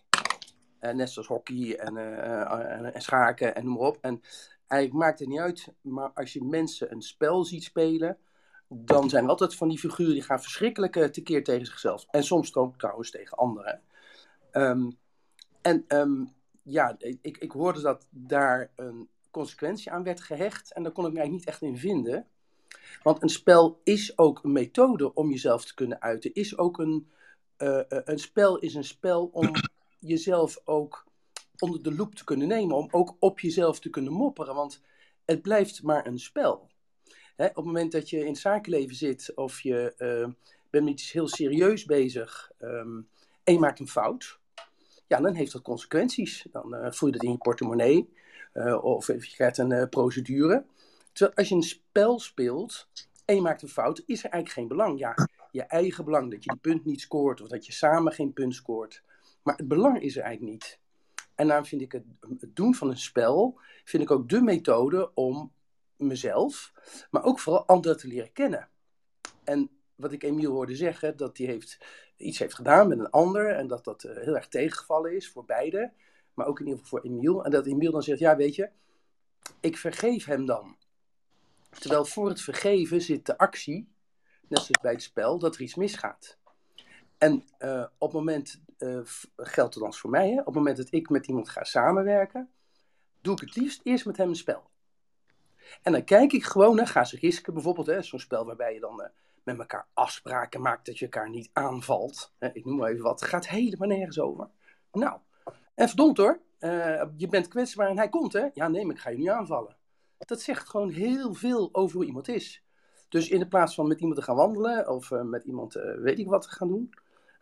net zoals hockey en, en, en, schaken en noem maar op. En eigenlijk maakt het niet uit, maar als je mensen een spel ziet spelen, dan zijn er altijd van die figuren die gaan verschrikkelijk tekeer tegen zichzelf. En soms ook trouwens tegen anderen. Um, en um, ja, ik, ik hoorde dat daar een consequentie aan werd gehecht. En daar kon ik mij niet echt in vinden. Want een spel is ook een methode om jezelf te kunnen uiten. Is ook een, uh, een spel is een spel om jezelf ook onder de loep te kunnen nemen. Om ook op jezelf te kunnen mopperen. Want het blijft maar een spel. Hè, op het moment dat je in het zakenleven zit of je uh, bent met iets heel serieus bezig um, en je maakt een fout ja, dan heeft dat consequenties. Dan uh, voel je dat in je portemonnee uh, of je krijgt een procedure. Terwijl als je een spel speelt en je maakt een fout, is er eigenlijk geen belang. Ja, je eigen belang, dat je die punt niet scoort of dat je samen geen punt scoort. Maar het belang is er eigenlijk niet. En daarom vind ik het, het doen van een spel, vind ik ook de methode om mezelf, maar ook vooral anderen te leren kennen. En wat ik Emiel hoorde zeggen, dat hij heeft, iets heeft gedaan met een ander en dat dat uh, heel erg tegengevallen is voor beide, maar ook in ieder geval voor Emiel. En dat Emiel dan zegt, ja weet je, ik vergeef hem dan. Terwijl voor het vergeven zit de actie, net zoals bij het spel, dat er iets misgaat. En uh, op het moment, uh, geldt het voor mij, hè? op het moment dat ik met iemand ga samenwerken, doe ik het liefst eerst met hem een spel. En dan kijk ik gewoon, hè, ga ze risken bijvoorbeeld, zo'n spel waarbij je dan met elkaar afspraken maakt dat je elkaar niet aanvalt. ik noem maar even wat. Gaat helemaal nergens over. Nou, en verdomd hoor. eh, je bent kwetsbaar en hij komt, hè? Ja, nee, maar ik ga je nu aanvallen. Dat zegt gewoon heel veel over hoe iemand is. Dus in de plaats van met iemand te gaan wandelen of eh, met iemand eh, weet ik wat te gaan doen,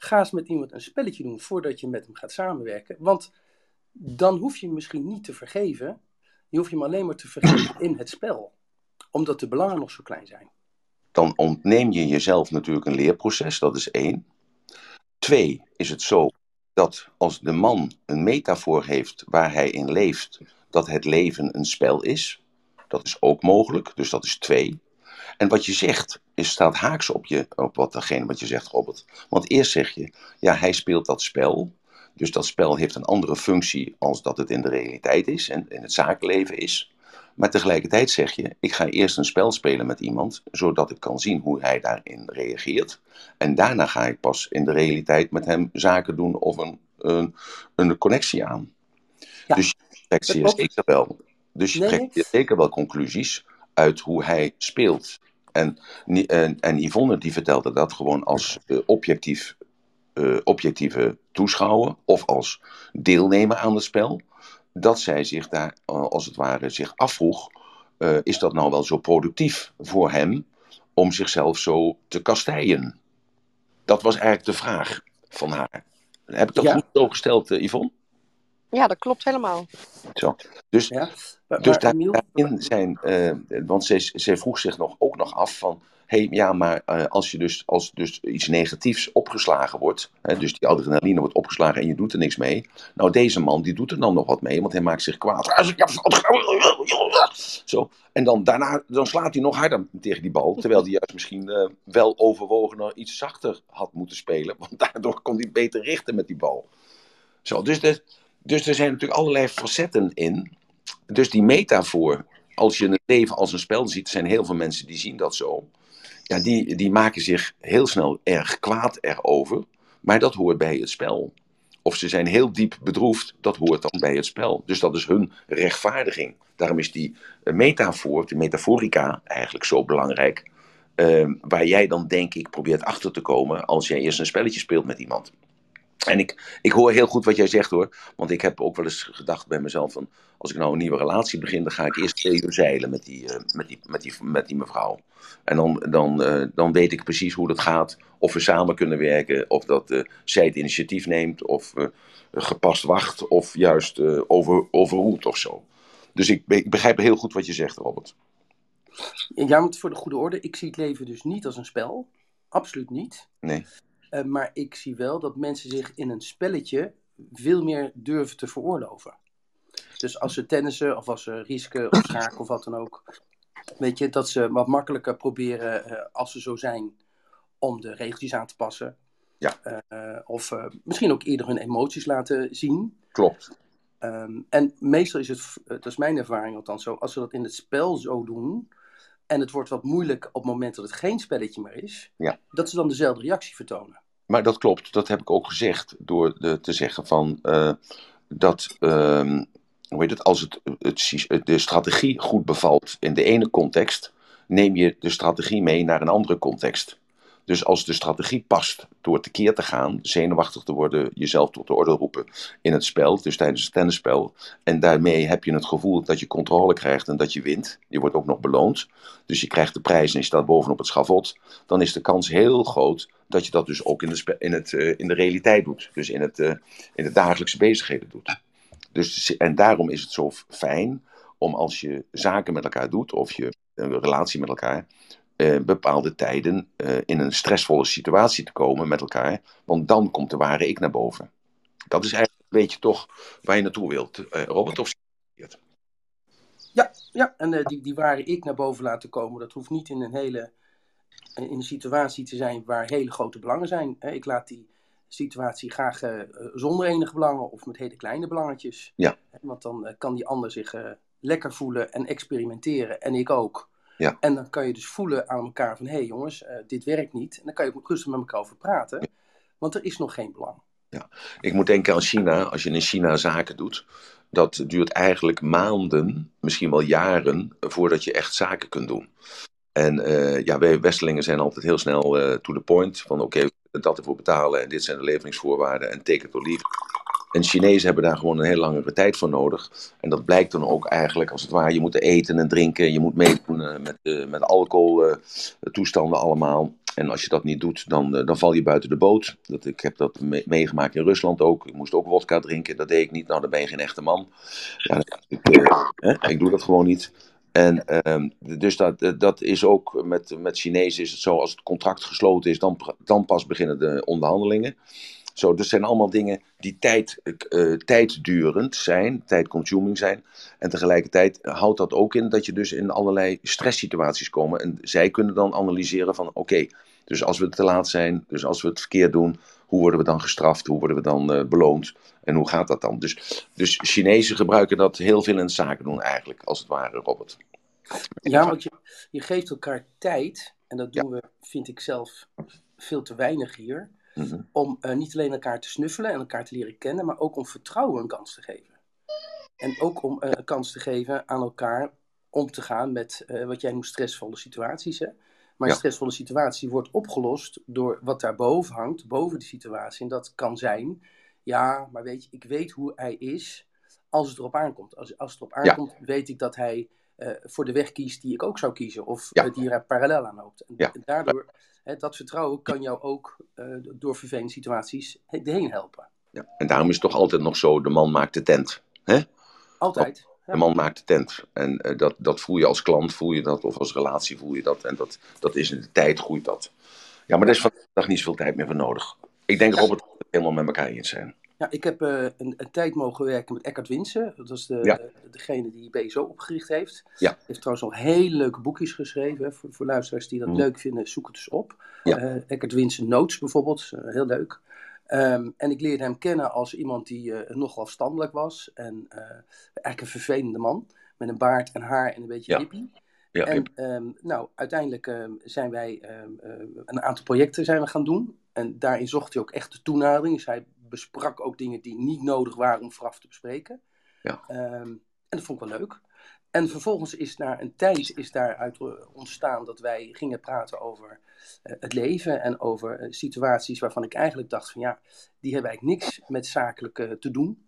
ga eens met iemand een spelletje doen voordat je met hem gaat samenwerken. Want dan hoef je hem misschien niet te vergeven. Je hoeft je hem alleen maar te vergeven in het spel. Omdat de belangen nog zo klein zijn. Dan ontneem je jezelf natuurlijk een leerproces, dat is één. Twee, is het zo dat als de man een metafoor heeft waar hij in leeft, dat het leven een spel is. Dat is ook mogelijk, dus dat is twee. En wat je zegt, is, staat haaks op, je, op wat, degene wat je zegt, Robert. Want eerst zeg je, ja, hij speelt dat spel. Dus dat spel heeft een andere functie als dat het in de realiteit is en in het zakenleven is. Maar tegelijkertijd zeg je, ik ga eerst een spel spelen met iemand, zodat ik kan zien hoe hij daarin reageert. En daarna ga ik pas in de realiteit met hem zaken doen of een, een, een connectie aan. Ja, dus je trekt zeer zeker wel. Dus je trekt nee. zeker wel conclusies uit hoe hij speelt. En, en, en Yvonne die vertelde dat gewoon als eh, objectief, eh, objectieve toeschouwer of als deelnemer aan het spel. Dat zij zich daar eh, als het ware zich afvroeg, is dat nou wel zo productief voor hem om zichzelf zo te kastijen? Dat was eigenlijk de vraag van haar. Heb ik dat Ja. goed zo gesteld, Yvonne? Ja, dat klopt helemaal. Zo. Dus Ja? Maar, dus maar daar- daarin zijn, eh, want zij, zij vroeg zich nog, ook nog af van, hé, hey, ja, maar eh, als je dus, als dus iets negatiefs opgeslagen wordt, hè, dus die adrenaline wordt opgeslagen en je doet er niks mee, nou deze man die doet er dan nog wat mee, want hij maakt zich kwaad. Als ik heb fout gedaan. Zo. En dan daarna dan slaat hij nog harder tegen die bal, terwijl hij juist misschien eh, wel overwogener iets zachter had moeten spelen, want daardoor kon hij beter richten met die bal. Zo, dus, de, dus er zijn natuurlijk allerlei facetten in. Dus die metafoor, als je het leven als een spel ziet, zijn heel veel mensen die zien dat zo. Ja, die, die maken zich heel snel erg kwaad erover. Maar dat hoort bij het spel. Of ze zijn heel diep bedroefd, dat hoort dan bij het spel. Dus dat is hun rechtvaardiging. Daarom is die eh, metafoor, die metaforica, eigenlijk zo belangrijk. eh, waar jij dan, denk ik, probeert achter te komen als jij eerst een spelletje speelt met iemand. En ik, ik hoor heel goed wat jij zegt hoor. Want ik heb ook wel eens gedacht bij mezelf van... als ik nou een nieuwe relatie begin... dan ga ik eerst twee uur zeilen met die, eh, met die, met die, met die mevrouw. En dan, dan, eh, dan weet ik precies hoe dat gaat. Of we samen kunnen werken. Of dat eh, zij het initiatief neemt. Of gepast wacht. Of juist over, overroelt of zo. Dus ik, ik begrijp heel goed wat je zegt Robert. ja, want voor de goede orde, ik zie het leven dus niet als een spel. Absoluut niet. Nee. Eh, maar ik zie wel dat mensen zich in een spelletje veel meer durven te veroorloven. Dus als ze tennissen of als ze risken of schaken of wat dan ook. Weet je, dat ze wat makkelijker proberen eh, als ze zo zijn om de regeltjes aan te passen. Ja. Eh, of misschien ook eerder hun emoties laten zien. Klopt. Ehm, en meestal is het, dat is mijn ervaring althans zo, als ze dat in het spel zo doen. En het wordt wat moeilijk op het moment dat het geen spelletje meer is. Ja. Dat ze dan dezelfde reactie vertonen. Maar dat klopt, dat heb ik ook gezegd door de, te zeggen van eh, dat, ehm, hoe heet het, als het, het, de strategie goed bevalt in de ene context, neem je de strategie mee naar een andere context. Dus als de strategie past door tekeer te gaan, zenuwachtig te worden, jezelf tot de orde roepen in het spel, dus tijdens het tennisspel, en daarmee heb je het gevoel dat je controle krijgt en dat je wint. Je wordt ook nog beloond. Dus je krijgt de prijs en je staat bovenop het schavot. Dan is de kans heel groot dat je dat dus ook in de, in het, eh, in de realiteit doet. Dus in, het, eh, in de dagelijkse bezigheden doet. Dus, en daarom is het zo fijn om als je zaken met elkaar doet, of je een relatie met elkaar, eh, bepaalde tijden eh, in een stressvolle situatie te komen met elkaar. Want dan komt de ware ik naar boven. Dat is eigenlijk een beetje toch waar je naartoe wilt. Eh, Robert, of Ja, en eh, die, die ware ik naar boven laten komen, dat hoeft niet in een hele in een situatie te zijn waar hele grote belangen zijn. Ik laat die situatie graag zonder enige belangen of met hele kleine belangetjes. Ja. Want dan kan die ander zich lekker voelen en experimenteren. En ik ook. Ja. En dan kan je dus voelen aan elkaar van... hé hey jongens, eh, dit werkt niet. En dan kan je ook rustig met elkaar over praten. Want er is nog geen belang. Ik moet denken aan China. Als je in China zaken doet, dat duurt eigenlijk maanden, misschien wel jaren, voordat je echt zaken kunt doen. En eh, ja, wij Westelingen zijn altijd heel snel eh to the point. Van oké, dat ervoor betalen en dit zijn de leveringsvoorwaarden en take it or leave. En Chinezen hebben daar gewoon een heel langere tijd voor nodig. En dat blijkt dan ook eigenlijk, als het ware, je moet eten en drinken, je moet meedoen uh, met, uh, met alcoholtoestanden allemaal. En als je dat niet doet, dan, dan val je buiten de boot. Dat, ik heb dat me meegemaakt in Rusland ook. Ik moest ook wodka drinken, dat deed ik niet. Nou, dan ben je geen echte man. Ja, ik, ik doe dat gewoon niet. En uh, dus dat, dat is ook met, met Chinezen is het zo, als het contract gesloten is, dan, dan pas beginnen de onderhandelingen. Zo, dus zijn allemaal dingen die tijd, uh, tijddurend zijn, tijdconsuming zijn. En tegelijkertijd houdt dat ook in dat je dus in allerlei stresssituaties komt. En zij kunnen dan analyseren van oké, okay, dus als we te laat zijn, dus als we het verkeerd doen, hoe worden we dan gestraft, hoe worden we dan uh, beloond en hoe gaat dat dan? Dus, dus Chinezen gebruiken dat heel veel in zaken doen eigenlijk, als het ware, Robert. Ja, want je, je geeft elkaar tijd, en dat doen ja. we, vind ik zelf, veel te weinig hier, mm-hmm. om uh, niet alleen elkaar te snuffelen en elkaar te leren kennen, maar ook om vertrouwen een kans te geven. En ook om uh, een kans te geven aan elkaar om te gaan met uh, wat jij noemt stressvolle situaties. Hè? Maar een stressvolle situatie wordt opgelost door wat daarboven hangt, boven de situatie. En dat kan zijn, ja, maar weet je, ik weet hoe hij is als het erop aankomt. Als, als het erop aankomt, ja. weet ik dat hij voor de weg kiest die ik ook zou kiezen. Of ja. die er parallel aan loopt. En, en daardoor, hè, dat vertrouwen kan jou ook uh, door vervelende situaties heen helpen. Ja. En daarom is het toch altijd nog zo, de man maakt de tent. Hè? Altijd. De man maakt de tent. En uh, dat, dat voel je als klant, voel je dat, of als relatie voel je dat. En dat, dat is in de tijd groeit dat. Ja, maar er is vandaag niet zoveel tijd meer voor nodig. Ik denk, Robert, dat we het helemaal met elkaar eens zijn. Ja, ik heb uh, een, een, tijd mogen werken met Eckhart Winsen. Dat is de, ja. degene die BSO opgericht heeft. Ja. Hij heeft trouwens al hele leuke boekjes geschreven. Voor, voor luisteraars die dat mm. leuk vinden, zoek het eens op. Ja. Uh, Eckhart Winsen Notes bijvoorbeeld, uh, heel leuk. Um, en ik leerde hem kennen als iemand die nogal afstandelijk was. En eigenlijk een vervelende man. Met een baard en haar en een beetje ja. hippie. Ja, en um, nou, uiteindelijk um, zijn wij een aantal projecten zijn we gaan doen. En daarin zocht hij ook echt de toenadering. Dus hij besprak ook dingen die niet nodig waren om vooraf te bespreken. Ja. Um, en dat vond ik wel leuk. En vervolgens is na een tijd is daaruit ontstaan dat wij gingen praten over uh, het leven en over uh, situaties waarvan ik eigenlijk dacht van ja, die hebben eigenlijk niks met zakelijke te doen.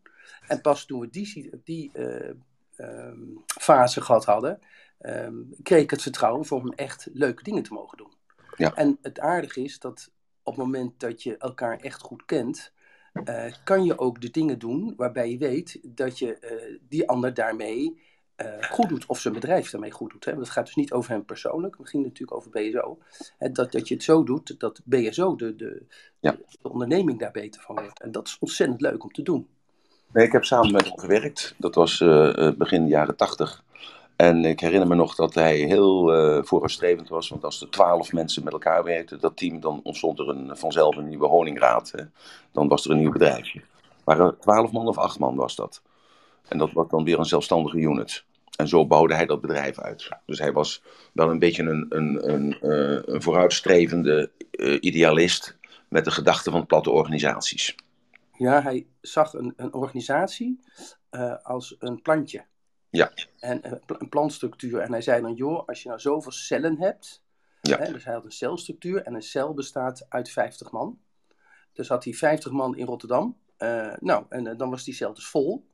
En pas toen we die, die uh, um, fase gehad hadden, um, kreeg ik het vertrouwen voor om echt leuke dingen te mogen doen. Ja. En het aardige is dat op het moment dat je elkaar echt goed kent, uh, kan je ook de dingen doen waarbij je weet dat je uh, die ander daarmee uh, goed doet. Of zijn bedrijf daarmee goed doet. Hè? Dat gaat dus niet over hem persoonlijk. Het ging natuurlijk over BSO. Hè, dat, dat je het zo doet dat BSO, de, de, ja. de onderneming, daar beter van wordt. En dat is ontzettend leuk om te doen. Nee, ik heb samen met hem gewerkt. Dat was begin jaren tachtig. En ik herinner me nog dat hij heel uh, vooruitstrevend was. Want als er twaalf mensen met elkaar werkten, dat team, dan ontstond er een, vanzelf een nieuwe honingraad. Hè. Dan was er een nieuw bedrijfje. Maar er twaalf man of acht man was dat. En dat was dan weer een zelfstandige unit. En zo bouwde hij dat bedrijf uit. Dus hij was wel een beetje een, een, een, een vooruitstrevende idealist met de gedachte van platte organisaties. Ja, hij zag een, een organisatie als een plantje. Ja. En uh, een plantstructuur. En hij zei dan, joh, als je nou zoveel cellen hebt. Ja. Hè, dus hij had een celstructuur. En een cel bestaat uit 50 man. Dus had hij 50 man in Rotterdam. Uh, nou, en uh, dan was die cel dus vol.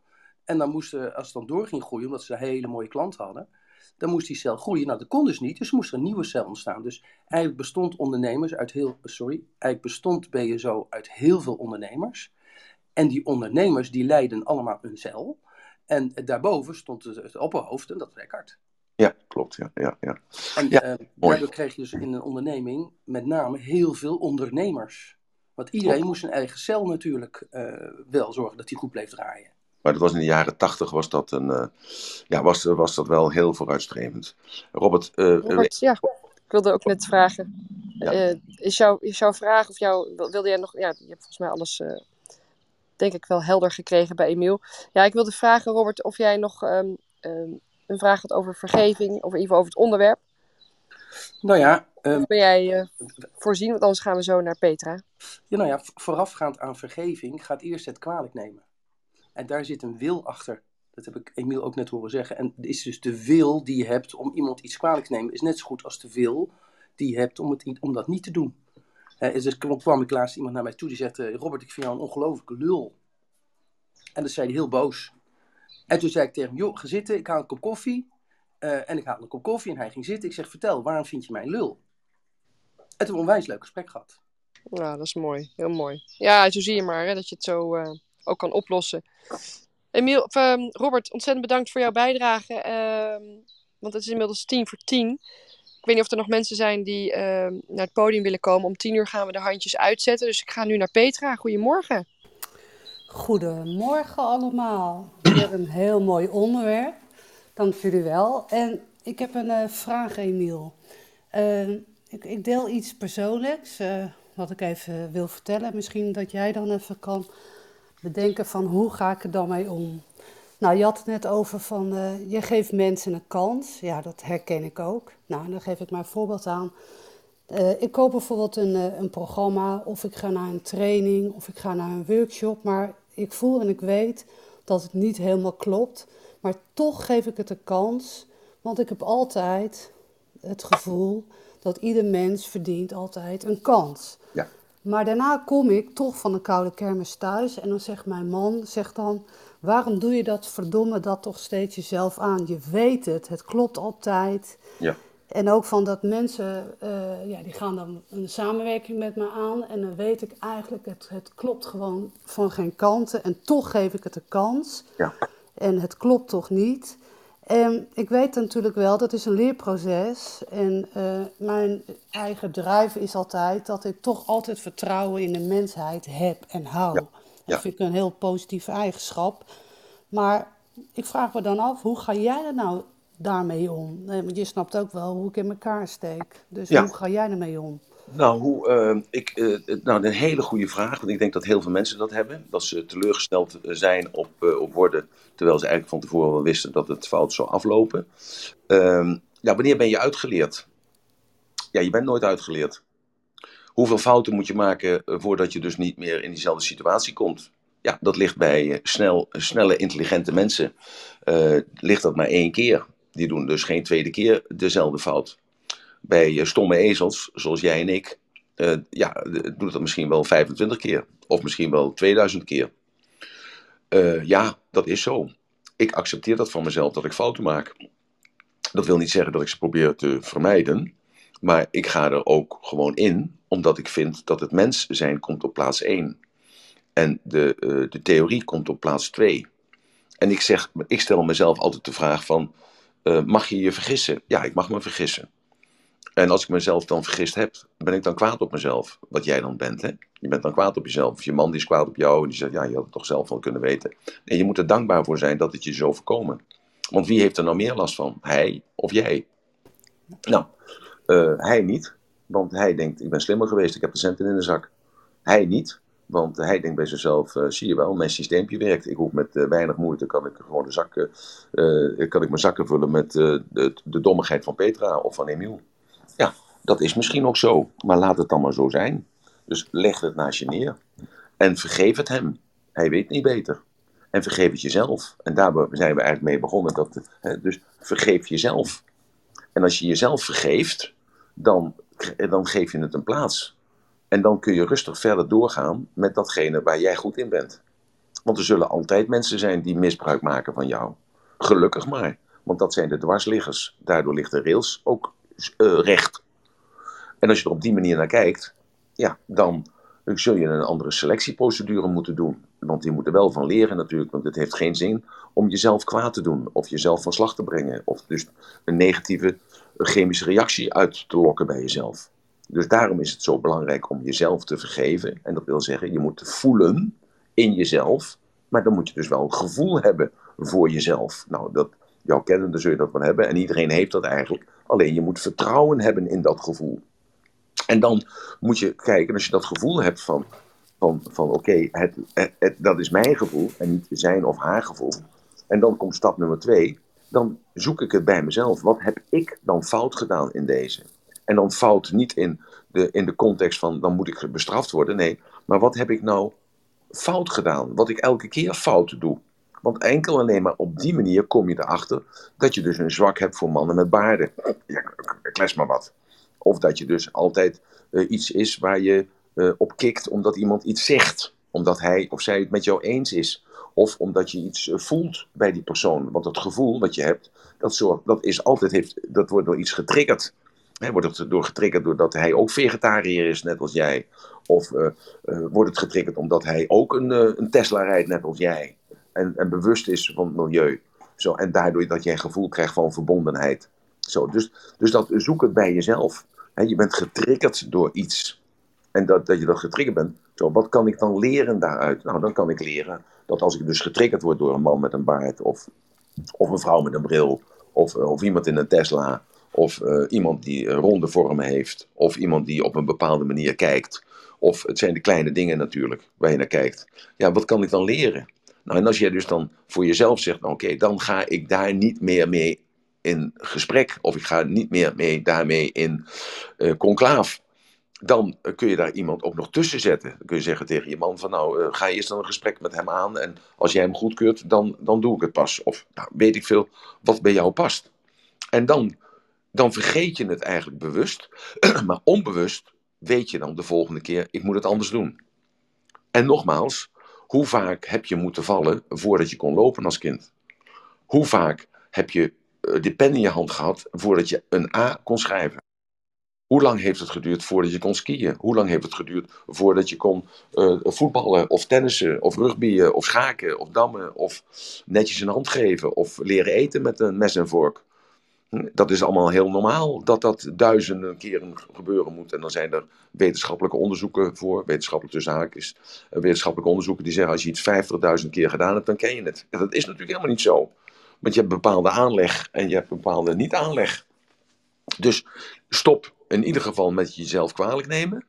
En dan moesten, als het dan door ging groeien, omdat ze een hele mooie klant hadden. Dan moest die cel groeien. Nou, dat kon dus niet. Dus moest er een nieuwe cel ontstaan. Dus eigenlijk bestond ondernemers uit heel, sorry, eigenlijk bestond BSO uit heel veel ondernemers. En die ondernemers die leiden allemaal een cel. En daarboven stond het, het opperhoofd en dat was Eckhart. Ja, klopt. Ja, ja, ja. En ja, uh, daardoor kreeg je dus in een onderneming met name heel veel ondernemers. Want iedereen klopt. moest zijn eigen cel natuurlijk uh, wel zorgen dat die goed bleef draaien. Maar dat was in de jaren tachtig was dat een, uh, ja, was, was dat wel heel vooruitstrevend. Robert, uh, Robert ja, ik wilde ook net vragen. Ja. is, jouw, is jouw vraag of jou, wilde jij nog, ja, je hebt volgens mij alles denk ik wel helder gekregen bij Emiel. Ja, ik wilde vragen, Robert, of jij nog um, um, een vraag had over vergeving, of in ieder geval over het onderwerp. Nou ja. Um, ben jij uh, voorzien, want anders gaan we zo naar Petra. Ja, nou ja, voorafgaand aan vergeving gaat eerst het kwalijk nemen. En daar zit een wil achter. Dat heb ik Emiel ook net horen zeggen. En het is dus de wil die je hebt om iemand iets kwalijk te nemen, is net zo goed als de wil die je hebt om, het, om dat niet te doen. Uh, dus kwam ik laatst iemand naar mij toe die zegt: uh, Robert, ik vind jou een ongelofelijke lul. En dat zei hij heel boos. En toen zei ik tegen hem, joh, ga zitten, ik haal een kop koffie. Eh, en ik haalde een kop koffie en hij ging zitten. Ik zeg, vertel, waarom vind je mij een lul? En toen hebben we een onwijs leuk gesprek gehad. Ja, dat is mooi. Heel mooi. Ja, zo zie je maar hè, dat je het zo eh, ook kan oplossen. Emiel, ehm, Robert, ontzettend bedankt voor jouw bijdrage. ehm, want het is inmiddels tien voor tien. Ik weet niet of er nog mensen zijn die ehm, naar het podium willen komen. Om tien uur gaan we de handjes uitzetten. Dus ik ga nu naar Petra. Goedemorgen. Goedemorgen allemaal. Weer een heel mooi onderwerp. Dank jullie wel. En ik heb een eh, vraag, Emiel. Eh, ik, ik deel iets persoonlijks, eh, wat ik even wil vertellen. Misschien dat jij dan even kan bedenken van hoe ga ik er dan mee om. Nou, je had het net over van eh, je geeft mensen een kans. Ja, dat herken ik ook. Nou, dan geef ik maar een voorbeeld aan. Eh, ik koop bijvoorbeeld een, eh, een programma, of ik ga naar een training, of ik ga naar een workshop, maar ik voel en ik weet dat het niet helemaal klopt. Maar toch geef ik het een kans, want ik heb altijd het gevoel dat ieder mens verdient altijd een kans. Ja. Maar daarna kom ik toch van een koude kermis thuis en dan zegt mijn man, zegt dan, waarom doe je dat verdomme dat toch steeds jezelf aan? Je weet het, het klopt altijd. Ja. En ook van dat mensen, eh, ja, die gaan dan een samenwerking met me aan. En dan weet ik eigenlijk, het, het klopt gewoon van geen kanten. En toch geef ik het een kans. Ja. En het klopt toch niet. En ik weet natuurlijk wel, dat is een leerproces. En eh, mijn eigen drive is altijd dat ik toch altijd vertrouwen in de mensheid heb en hou. Ja. Ja. Dat vind ik een heel positieve eigenschap. Maar ik vraag me dan af, hoe ga jij er nou daarmee om? Nee, Want je snapt ook wel hoe ik in elkaar steek. Dus Ja. hoe ga jij ermee om? Nou, hoe, eh, ik, eh, nou, een hele goede vraag. Want ik denk dat heel veel mensen dat hebben. Dat ze teleurgesteld eh, zijn op, op worden. Terwijl ze eigenlijk van tevoren wel wisten dat het fout zou aflopen. Ehm, ja, wanneer ben je uitgeleerd? Ja, je bent nooit uitgeleerd. Hoeveel fouten moet je maken eh, voordat je dus niet meer in diezelfde situatie komt? Ja, dat ligt bij eh, snel, snelle, intelligente mensen. eh, ligt dat maar één keer. Die doen dus geen tweede keer dezelfde fout bij eh, stomme ezels, zoals jij en ik, eh, ja, doet dat misschien wel 25 keer. Of misschien wel 2000 keer. Eh, ja, dat is zo. Ik accepteer dat van mezelf, dat ik fouten maak. Dat wil niet zeggen dat ik ze probeer te vermijden. Maar ik ga er ook gewoon in, omdat ik vind dat het mens zijn komt op plaats 1. En de, eh, de theorie komt op plaats 2. En ik, zeg, ik stel mezelf altijd de vraag van, eh, mag je je vergissen? Ja, ik mag me vergissen. En als ik mezelf dan vergist heb, ben ik dan kwaad op mezelf. Wat jij dan bent, hè? Je bent dan kwaad op jezelf. Of je man die is kwaad op jou en die zegt, ja, je had het toch zelf wel kunnen weten. En je moet er dankbaar voor zijn dat het je zo voorkomen. Want wie heeft er nou meer last van? Hij of jij? Nou, eh, hij niet. Want hij denkt, ik ben slimmer geweest, ik heb de centen in de zak. Hij niet. Want hij denkt bij zichzelf, eh, zie je wel, mijn systeempje werkt. Ik hoef met eh, weinig moeite, kan ik gewoon de zakken, kan ik mijn zakken vullen met de, de dommigheid van Petra of van Emiel. Ja, dat is misschien ook zo, maar laat het dan maar zo zijn. Dus leg het naast je neer en vergeef het hem. Hij weet niet beter. En vergeef het jezelf. En daar zijn we eigenlijk mee begonnen. Dat, hè, dus vergeef jezelf. En als je jezelf vergeeft, dan, dan geef je het een plaats. En dan kun je rustig verder doorgaan met datgene waar jij goed in bent. Want er zullen altijd mensen zijn die misbruik maken van jou. Gelukkig maar. Want dat zijn de dwarsliggers. Daardoor ligt de rails ook eh, recht. En als je er op die manier naar kijkt, ja, dan zul je een andere selectieprocedure moeten doen. Want die moet er wel van leren natuurlijk, want het heeft geen zin om jezelf kwaad te doen of jezelf van slag te brengen. Of dus een negatieve chemische reactie uit te lokken bij jezelf. Dus daarom is het zo belangrijk om jezelf te vergeven. En dat wil zeggen, je moet voelen in jezelf, maar dan moet je dus wel een gevoel hebben voor jezelf. Nou, dat, jouw kennende zul je dat wel hebben en iedereen heeft dat eigenlijk. Alleen je moet vertrouwen hebben in dat gevoel. En dan moet je kijken, als je dat gevoel hebt van, van, van oké, het- dat is mijn gevoel en niet zijn of haar gevoel. En dan komt stap nummer twee, dan zoek ik het bij mezelf. Wat heb ik dan fout gedaan in deze? En dan fout niet in de, in de context van dan moet ik bestraft worden. Nee, maar wat heb ik nou fout gedaan? Wat ik elke keer fout doe. Want enkel alleen maar op die manier kom je erachter dat je dus een zwak hebt voor mannen met baarden. Ja, kles maar wat. Of dat je dus altijd eh, iets is waar je eh, op kikt omdat iemand iets zegt. Omdat hij of zij het met jou eens is. Of omdat je iets eh, voelt bij die persoon. Want dat gevoel wat je hebt, dat, zorgt, dat, is altijd heeft, dat wordt door iets getriggerd. Wordt het door getriggerd doordat hij ook vegetariër is, net als jij? Of uh, uh, wordt het getriggerd omdat hij ook een, een Tesla rijdt, net als jij? En, en bewust is van het milieu. Zo, en daardoor dat je een gevoel krijgt van verbondenheid. Zo, dus, dus dat zoek het bij jezelf. Je bent getriggerd door iets. En dat, dat je dat getriggerd bent. Zo, wat kan ik dan leren daaruit? Nou, dan kan ik leren dat als ik dus getriggerd word door een man met een baard. Of, of een vrouw met een bril. Of, of iemand in een Tesla. Of uh, iemand die ronde vormen heeft. Of iemand die op een bepaalde manier kijkt. Of het zijn de kleine dingen natuurlijk waar je naar kijkt. Ja, wat kan ik dan leren? Nou, en als jij dus dan voor jezelf zegt, nou, oké, dan ga ik daar niet meer mee in gesprek. Of ik ga niet meer mee, daarmee in uh, conclaaf. Dan uh, kun je daar iemand ook nog tussen zetten. Dan kun je zeggen tegen je man van nou, uh, ga eerst dan een gesprek met hem aan. En als jij hem goedkeurt, dan, dan doe ik het pas. Of nou, weet ik veel wat bij jou past. En dan, dan vergeet je het eigenlijk bewust. maar onbewust weet je dan de volgende keer, ik moet het anders doen. En nogmaals, hoe vaak heb je moeten vallen voordat je kon lopen als kind? Hoe vaak heb je de pen in je hand gehad voordat je een A kon schrijven? Hoe lang heeft het geduurd voordat je kon skiën? Hoe lang heeft het geduurd voordat je kon uh, voetballen of tennissen of rugbyen of schaken of dammen of netjes een hand geven of leren eten met een mes en vork? Dat is allemaal heel normaal dat dat duizenden keren gebeuren moet. En dan zijn er wetenschappelijke onderzoeken voor, wetenschappelijk tussen haakjes, wetenschappelijke onderzoeken die zeggen als je iets 50.000 keer gedaan hebt, dan ken je het. En dat is natuurlijk helemaal niet zo. Want je hebt bepaalde aanleg en je hebt bepaalde niet-aanleg. Dus stop in ieder geval met jezelf kwalijk nemen.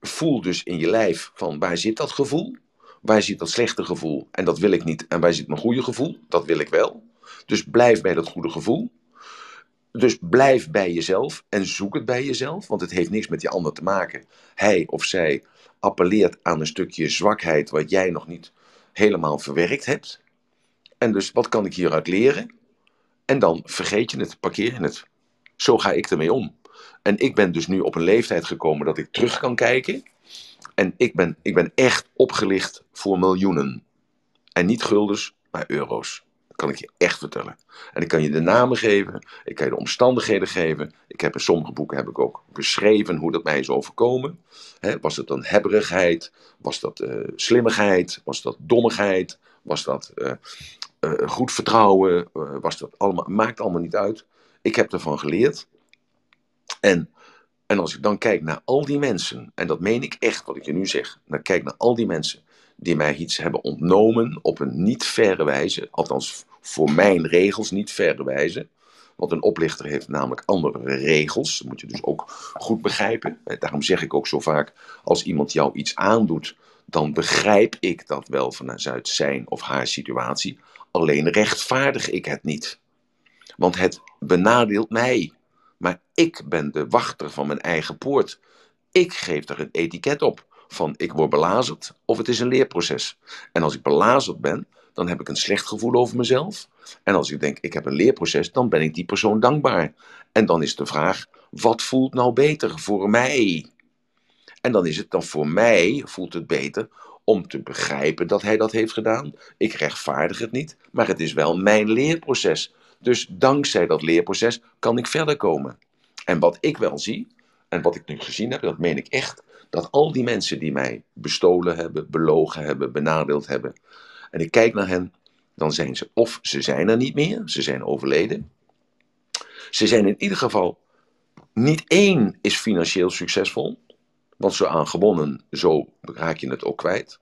Voel dus in je lijf van waar zit dat gevoel? Waar zit dat slechte gevoel? En dat wil ik niet. En waar zit mijn goede gevoel? Dat wil ik wel. Dus blijf bij dat goede gevoel. Dus blijf bij jezelf en zoek het bij jezelf, want het heeft niks met die ander te maken. Hij of zij appelleert aan een stukje zwakheid wat jij nog niet helemaal verwerkt hebt. En dus wat kan ik hieruit leren? En dan vergeet je het, parkeer je het. Zo ga ik ermee om. En ik ben dus nu op een leeftijd gekomen dat ik terug kan kijken. En ik ben, ik ben echt opgelicht voor miljoenen. En niet guldens, maar euro's. Dat kan ik je echt vertellen. En ik kan je de namen geven. Ik kan je de omstandigheden geven. Ik heb in sommige boeken heb ik ook beschreven hoe dat mij is overkomen. Was het dan hebberigheid? Was dat uh, slimmigheid? Was dat dommigheid? Was dat uh, uh, goed vertrouwen? was dat allemaal? Maakt allemaal niet uit. Ik heb ervan geleerd. En, en als ik dan kijk naar al die mensen, en dat meen ik echt wat ik je nu zeg, dan kijk naar al die mensen die mij iets hebben ontnomen op een niet verre wijze, althans voor mijn regels niet verre wijze. Want een oplichter heeft namelijk andere regels. Dat moet je dus ook goed begrijpen. Daarom zeg ik ook zo vaak: als iemand jou iets aandoet, dan begrijp ik dat wel vanuit zijn of haar situatie. Alleen rechtvaardig ik het niet. Want het benadeelt mij. Maar ik ben de wachter van mijn eigen poort. Ik geef er een etiket op van ik word belazerd of het is een leerproces. En als ik belazerd ben, dan heb ik een slecht gevoel over mezelf. En als ik denk ik heb een leerproces, dan ben ik die persoon dankbaar. En dan is de vraag, wat voelt nou beter voor mij? En dan is het dan voor mij, voelt het beter om te begrijpen dat hij dat heeft gedaan. Ik rechtvaardig het niet, maar het is wel mijn leerproces. Dus dankzij dat leerproces kan ik verder komen. En wat ik wel zie, en wat ik nu gezien heb, dat meen ik echt, dat al die mensen die mij bestolen hebben, belogen hebben, benadeeld hebben, en ik kijk naar hen, dan zijn ze of ze zijn er niet meer, ze zijn overleden. Ze zijn in ieder geval, niet één is financieel succesvol, want zo aan gewonnen, zo raak je het ook kwijt.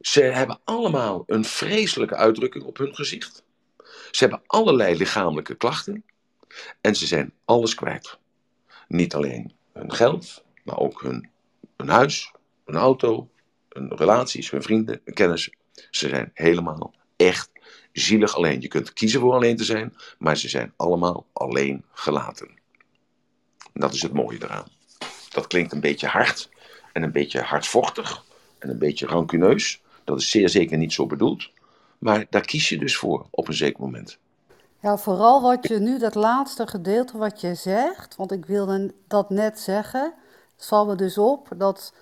Ze hebben allemaal een vreselijke uitdrukking op hun gezicht. Ze hebben allerlei lichamelijke klachten en ze zijn alles kwijt. Niet alleen hun geld, maar ook hun, huis, hun auto, hun relaties, hun vrienden, hun kennissen. Ze zijn helemaal echt zielig alleen. Je kunt kiezen voor alleen te zijn, maar ze zijn allemaal alleen gelaten. En dat is het mooie eraan. Dat klinkt een beetje hard en een beetje hardvochtig en een beetje rancuneus. Dat is zeer zeker niet zo bedoeld. Maar daar kies je dus voor op een zeker moment. Ja, vooral wat je nu, dat laatste gedeelte wat je zegt, want ik wilde dat net zeggen, valt me dus op dat,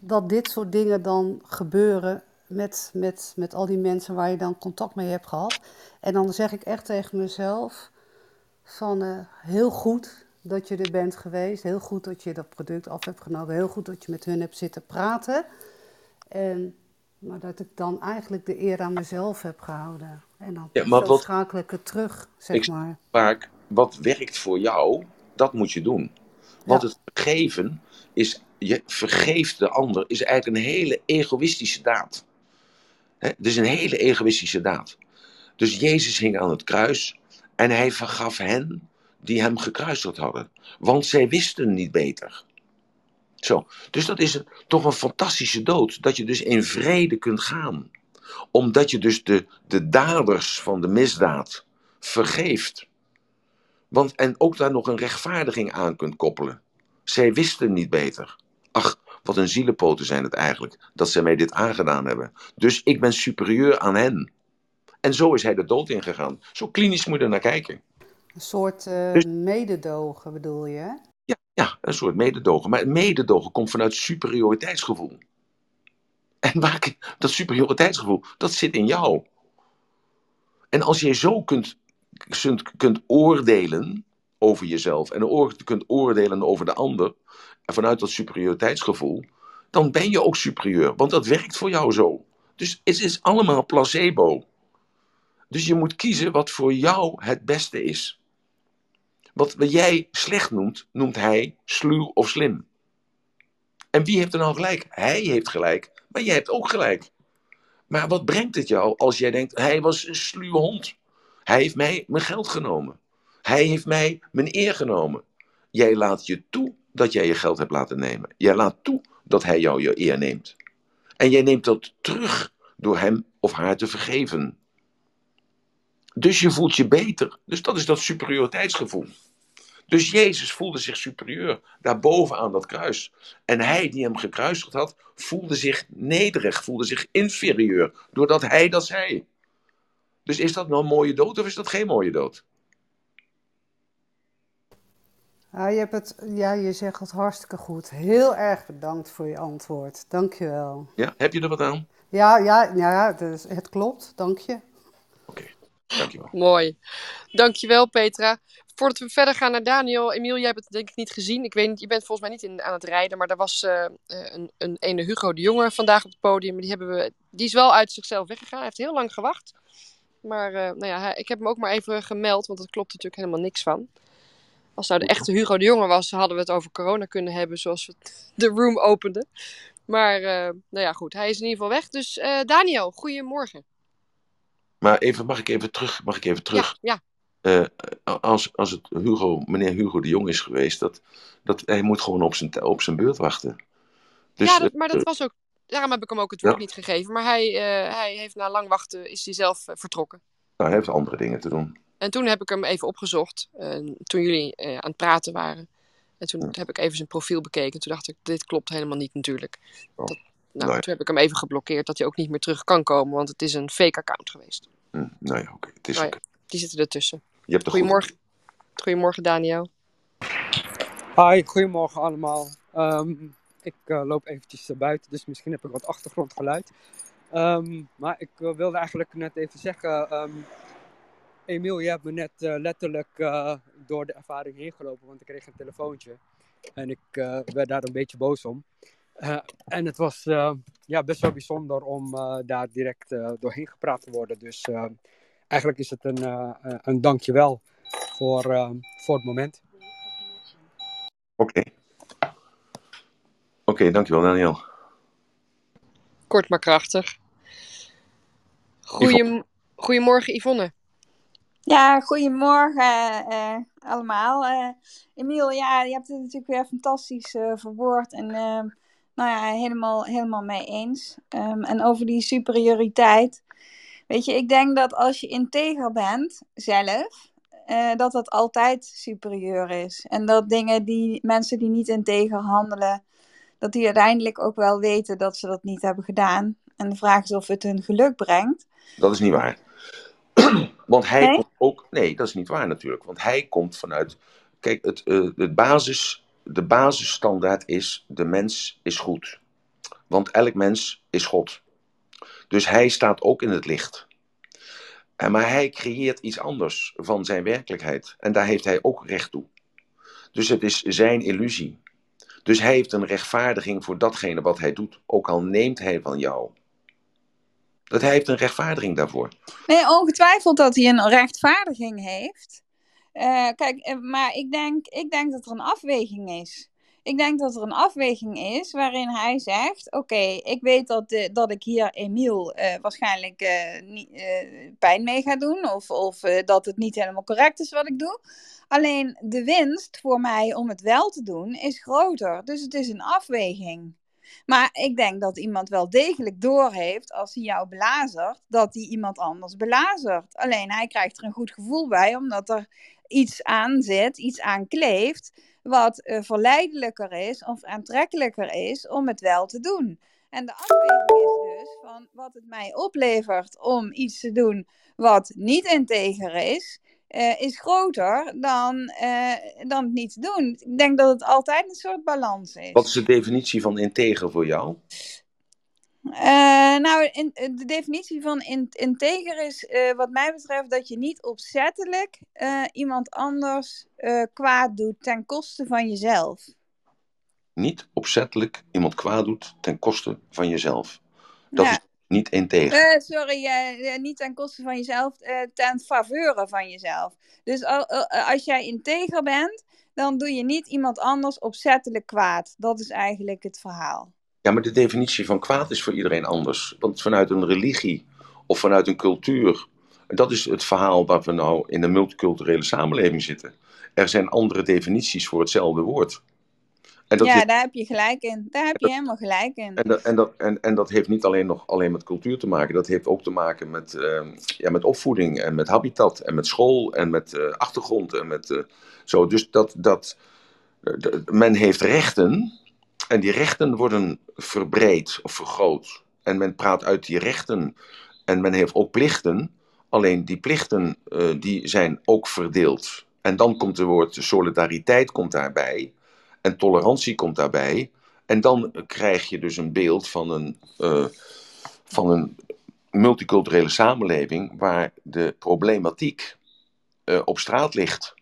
dat dit soort dingen dan gebeuren met, met, met al die mensen waar je dan contact mee hebt gehad. En dan zeg ik echt tegen mezelf van eh, heel goed dat je er bent geweest. Heel goed dat je dat product af hebt genomen. Heel goed dat je met hun hebt zitten praten. En, maar dat ik dan eigenlijk de eer aan mezelf heb gehouden. En dan Ja, maar zo wat- schakel ik het terug, zeg Ik- maar. vaak, wat werkt voor jou, dat moet je doen. Want Ja. het vergeven is, je vergeeft de ander, is eigenlijk een hele egoïstische daad. Hè, Het is een hele egoïstische daad. Dus Jezus hing aan het kruis en hij vergaf hen die hem gekruisigd hadden. Want zij wisten niet beter. Zo, dus dat is een, toch een fantastische dood. Dat je dus in vrede kunt gaan. Omdat je dus de, de daders van de misdaad vergeeft. Want, en ook daar nog een rechtvaardiging aan kunt koppelen. Zij wisten niet beter. Ach, wat een zielenpoten zijn het eigenlijk, dat zij mij dit aangedaan hebben. Dus ik ben superieur aan hen. En zo is hij de dood ingegaan. Zo klinisch moet je er naar kijken. Een soort eh, Dus- mededogen bedoel je? Ja, een soort mededogen. Maar het mededogen komt vanuit superioriteitsgevoel. En waar, dat superioriteitsgevoel, dat zit in jou. En als je zo kunt, kunt, oordelen over jezelf en kunt oordelen over de ander, en vanuit dat superioriteitsgevoel, dan ben je ook superieur. Want dat werkt voor jou zo. Dus het is allemaal placebo. Dus je moet kiezen wat voor jou het beste is. Wat jij slecht noemt, noemt hij sluw of slim. En wie heeft er nou gelijk? Hij heeft gelijk, maar jij hebt ook gelijk. Maar wat brengt het jou als jij denkt, hij was een sluwe hond. Hij heeft mij mijn geld genomen. Hij heeft mij mijn eer genomen. Jij laat je toe dat jij je geld hebt laten nemen. Jij laat toe dat hij jou je eer neemt. En jij neemt dat terug door hem of haar te vergeven. Dus je voelt je beter. Dus dat is dat superioriteitsgevoel. Dus Jezus voelde zich superieur, daarboven aan dat kruis. En hij die hem gekruisigd had, voelde zich nederig, voelde zich inferieur, doordat hij dat zei. Dus is dat nou een mooie dood of is dat geen mooie dood? Ja, je, hebt het, ja, je zegt het hartstikke goed. Heel erg bedankt voor je antwoord. Dank je wel. Ja, heb je er wat aan? Ja, ja, ja, ja dus het klopt. Dank je. Oké, dankjewel. Mooi. Dankjewel, Petra. Voordat we verder gaan naar Daniel. Emiel, jij hebt het denk ik niet gezien. Ik weet niet, je bent volgens mij niet in, aan het rijden. Maar er was eh, eh, een, een ene Hugo de Jonge vandaag op het podium. Die, hebben we, die is wel uit zichzelf weggegaan. Hij heeft heel lang gewacht. Maar eh, nou ja, ik heb hem ook maar even gemeld. Want er klopt natuurlijk helemaal niks van. Als nou de echte Hugo de Jonge was, hadden we het over corona kunnen hebben. Zoals we de room openden. Maar nou ja, goed. Hij is in ieder geval weg. Dus Daniel, goedemorgen. Maar even, mag ik even terug? Mag ik even terug? Ja, ja. Eh, als, als het Hugo, meneer Hugo de Jong is geweest, dat, dat, hij moet gewoon op zijn, op zijn beurt wachten. Dus, ja, dat, eh, maar dat was ook. Daarom heb ik hem ook het woord Ja. niet gegeven. Maar hij, eh, hij heeft na lang wachten is hij zelf eh, vertrokken. nou, hij heeft andere dingen te doen. En toen heb ik hem even opgezocht. eh, toen jullie eh, aan het praten waren. En toen Ja. heb ik even zijn profiel bekeken. Toen dacht ik, dit klopt helemaal niet natuurlijk. Oh. Dat, nou, Nou. Toen heb ik hem even geblokkeerd dat hij ook niet meer terug kan komen. Want het is een fake account geweest. Hm, nou ja, oké. Het is Nou ja, oké. Die zitten ertussen. Je hebt er goed- Goedemorgen. Goedemorgen Daniel. Hi, goedemorgen allemaal. Ehm, ik eh, loop eventjes buiten, dus misschien heb ik wat achtergrondgeluid. Ehm, maar ik eh, wilde eigenlijk net even zeggen, ehm Emiel, je hebt me net eh, letterlijk eh, door de ervaring heen gelopen, want ik kreeg een telefoontje. En ik eh, werd daar een beetje boos om. Eh, en het was eh, ja, best wel bijzonder om eh, daar direct eh, doorheen gepraat te worden. Dus eigenlijk is het een, eh, eh, een dankjewel voor, eh, voor het moment. Oké. Oké, dankjewel Daniel. Kort maar krachtig. Goeiem, goedemorgen Yvonne. Ja, goedemorgen eh, allemaal. Eh Emiel, ja, je hebt het natuurlijk weer fantastisch eh, verwoord en nou ja, helemaal, helemaal mee eens. Ehm, en over die superioriteit. Weet je, ik denk dat als je integer bent zelf, eh, dat dat altijd superieur is. En dat dingen die mensen die niet integer handelen, dat die uiteindelijk ook wel weten dat ze dat niet hebben gedaan. En de vraag is of het hun geluk brengt. Dat is niet waar. Want hij Nee? komt ook. Nee, dat is niet waar natuurlijk. Want hij komt vanuit. Kijk, het, eh, het basis, de basisstandaard is: de mens is goed. Want elk mens is God. Dus hij staat ook in het licht. En maar hij creëert iets anders van zijn werkelijkheid. En daar heeft hij ook recht toe. Dus het is zijn illusie. Dus hij heeft een rechtvaardiging voor datgene wat hij doet, ook al neemt hij van jou. Dat hij heeft een rechtvaardiging daarvoor. Nee, ongetwijfeld dat hij een rechtvaardiging heeft. Eh, kijk, eh, maar ik denk, ik denk dat er een afweging is. Ik denk dat er een afweging is waarin hij zegt: Oké, ik weet dat, dat ik hier Emiel uh, waarschijnlijk uh, niet, uh, pijn mee ga doen, of, of dat het niet helemaal correct is wat ik doe. Alleen de winst voor mij om het wel te doen is groter. Dus het is een afweging. Maar ik denk dat iemand wel degelijk doorheeft als hij jou belazert, dat hij iemand anders belazert. Alleen hij krijgt er een goed gevoel bij, omdat er iets aan zit, iets aan kleeft, wat uh, verleidelijker is of aantrekkelijker is om het wel te doen. En de afweging is dus van wat het mij oplevert om iets te doen wat niet integer is, uh, is groter dan, uh, dan het niet doen. Ik denk dat het altijd een soort balans is. Wat is de definitie van integer voor jou? Uh, nou, in, de definitie van in, integer is uh, wat mij betreft dat je niet opzettelijk uh, iemand anders kwaad doet ten koste van jezelf. Niet opzettelijk iemand kwaad doet ten koste van jezelf. Dat ja. is niet integer. sorry, niet ten koste van jezelf, ten faveur van jezelf. Dus als jij integer bent, dan doe je niet iemand anders opzettelijk kwaad. Dat is eigenlijk het verhaal. Ja, maar de definitie van kwaad is voor iedereen anders. Want vanuit een religie of vanuit een cultuur, dat is het verhaal waar we nou in de multiculturele samenleving zitten. Er zijn andere definities voor hetzelfde woord. En dat ja, heeft, daar heb je gelijk in. Daar heb je helemaal gelijk in. En dat, en, dat, en, en dat heeft niet alleen nog alleen met cultuur te maken. Dat heeft ook te maken met, uh, ja, met opvoeding en met habitat en met school en met uh, achtergrond en met uh, zo. Dus dat, dat men heeft rechten en die rechten worden verbreed of vergroot. En men praat uit die rechten. En men heeft ook plichten. Alleen die plichten uh, die zijn ook verdeeld. En dan komt het woord solidariteit komt daarbij. En tolerantie komt daarbij. En dan krijg je dus een beeld van een, uh, van een multiculturele samenleving waar de problematiek uh, op straat ligt.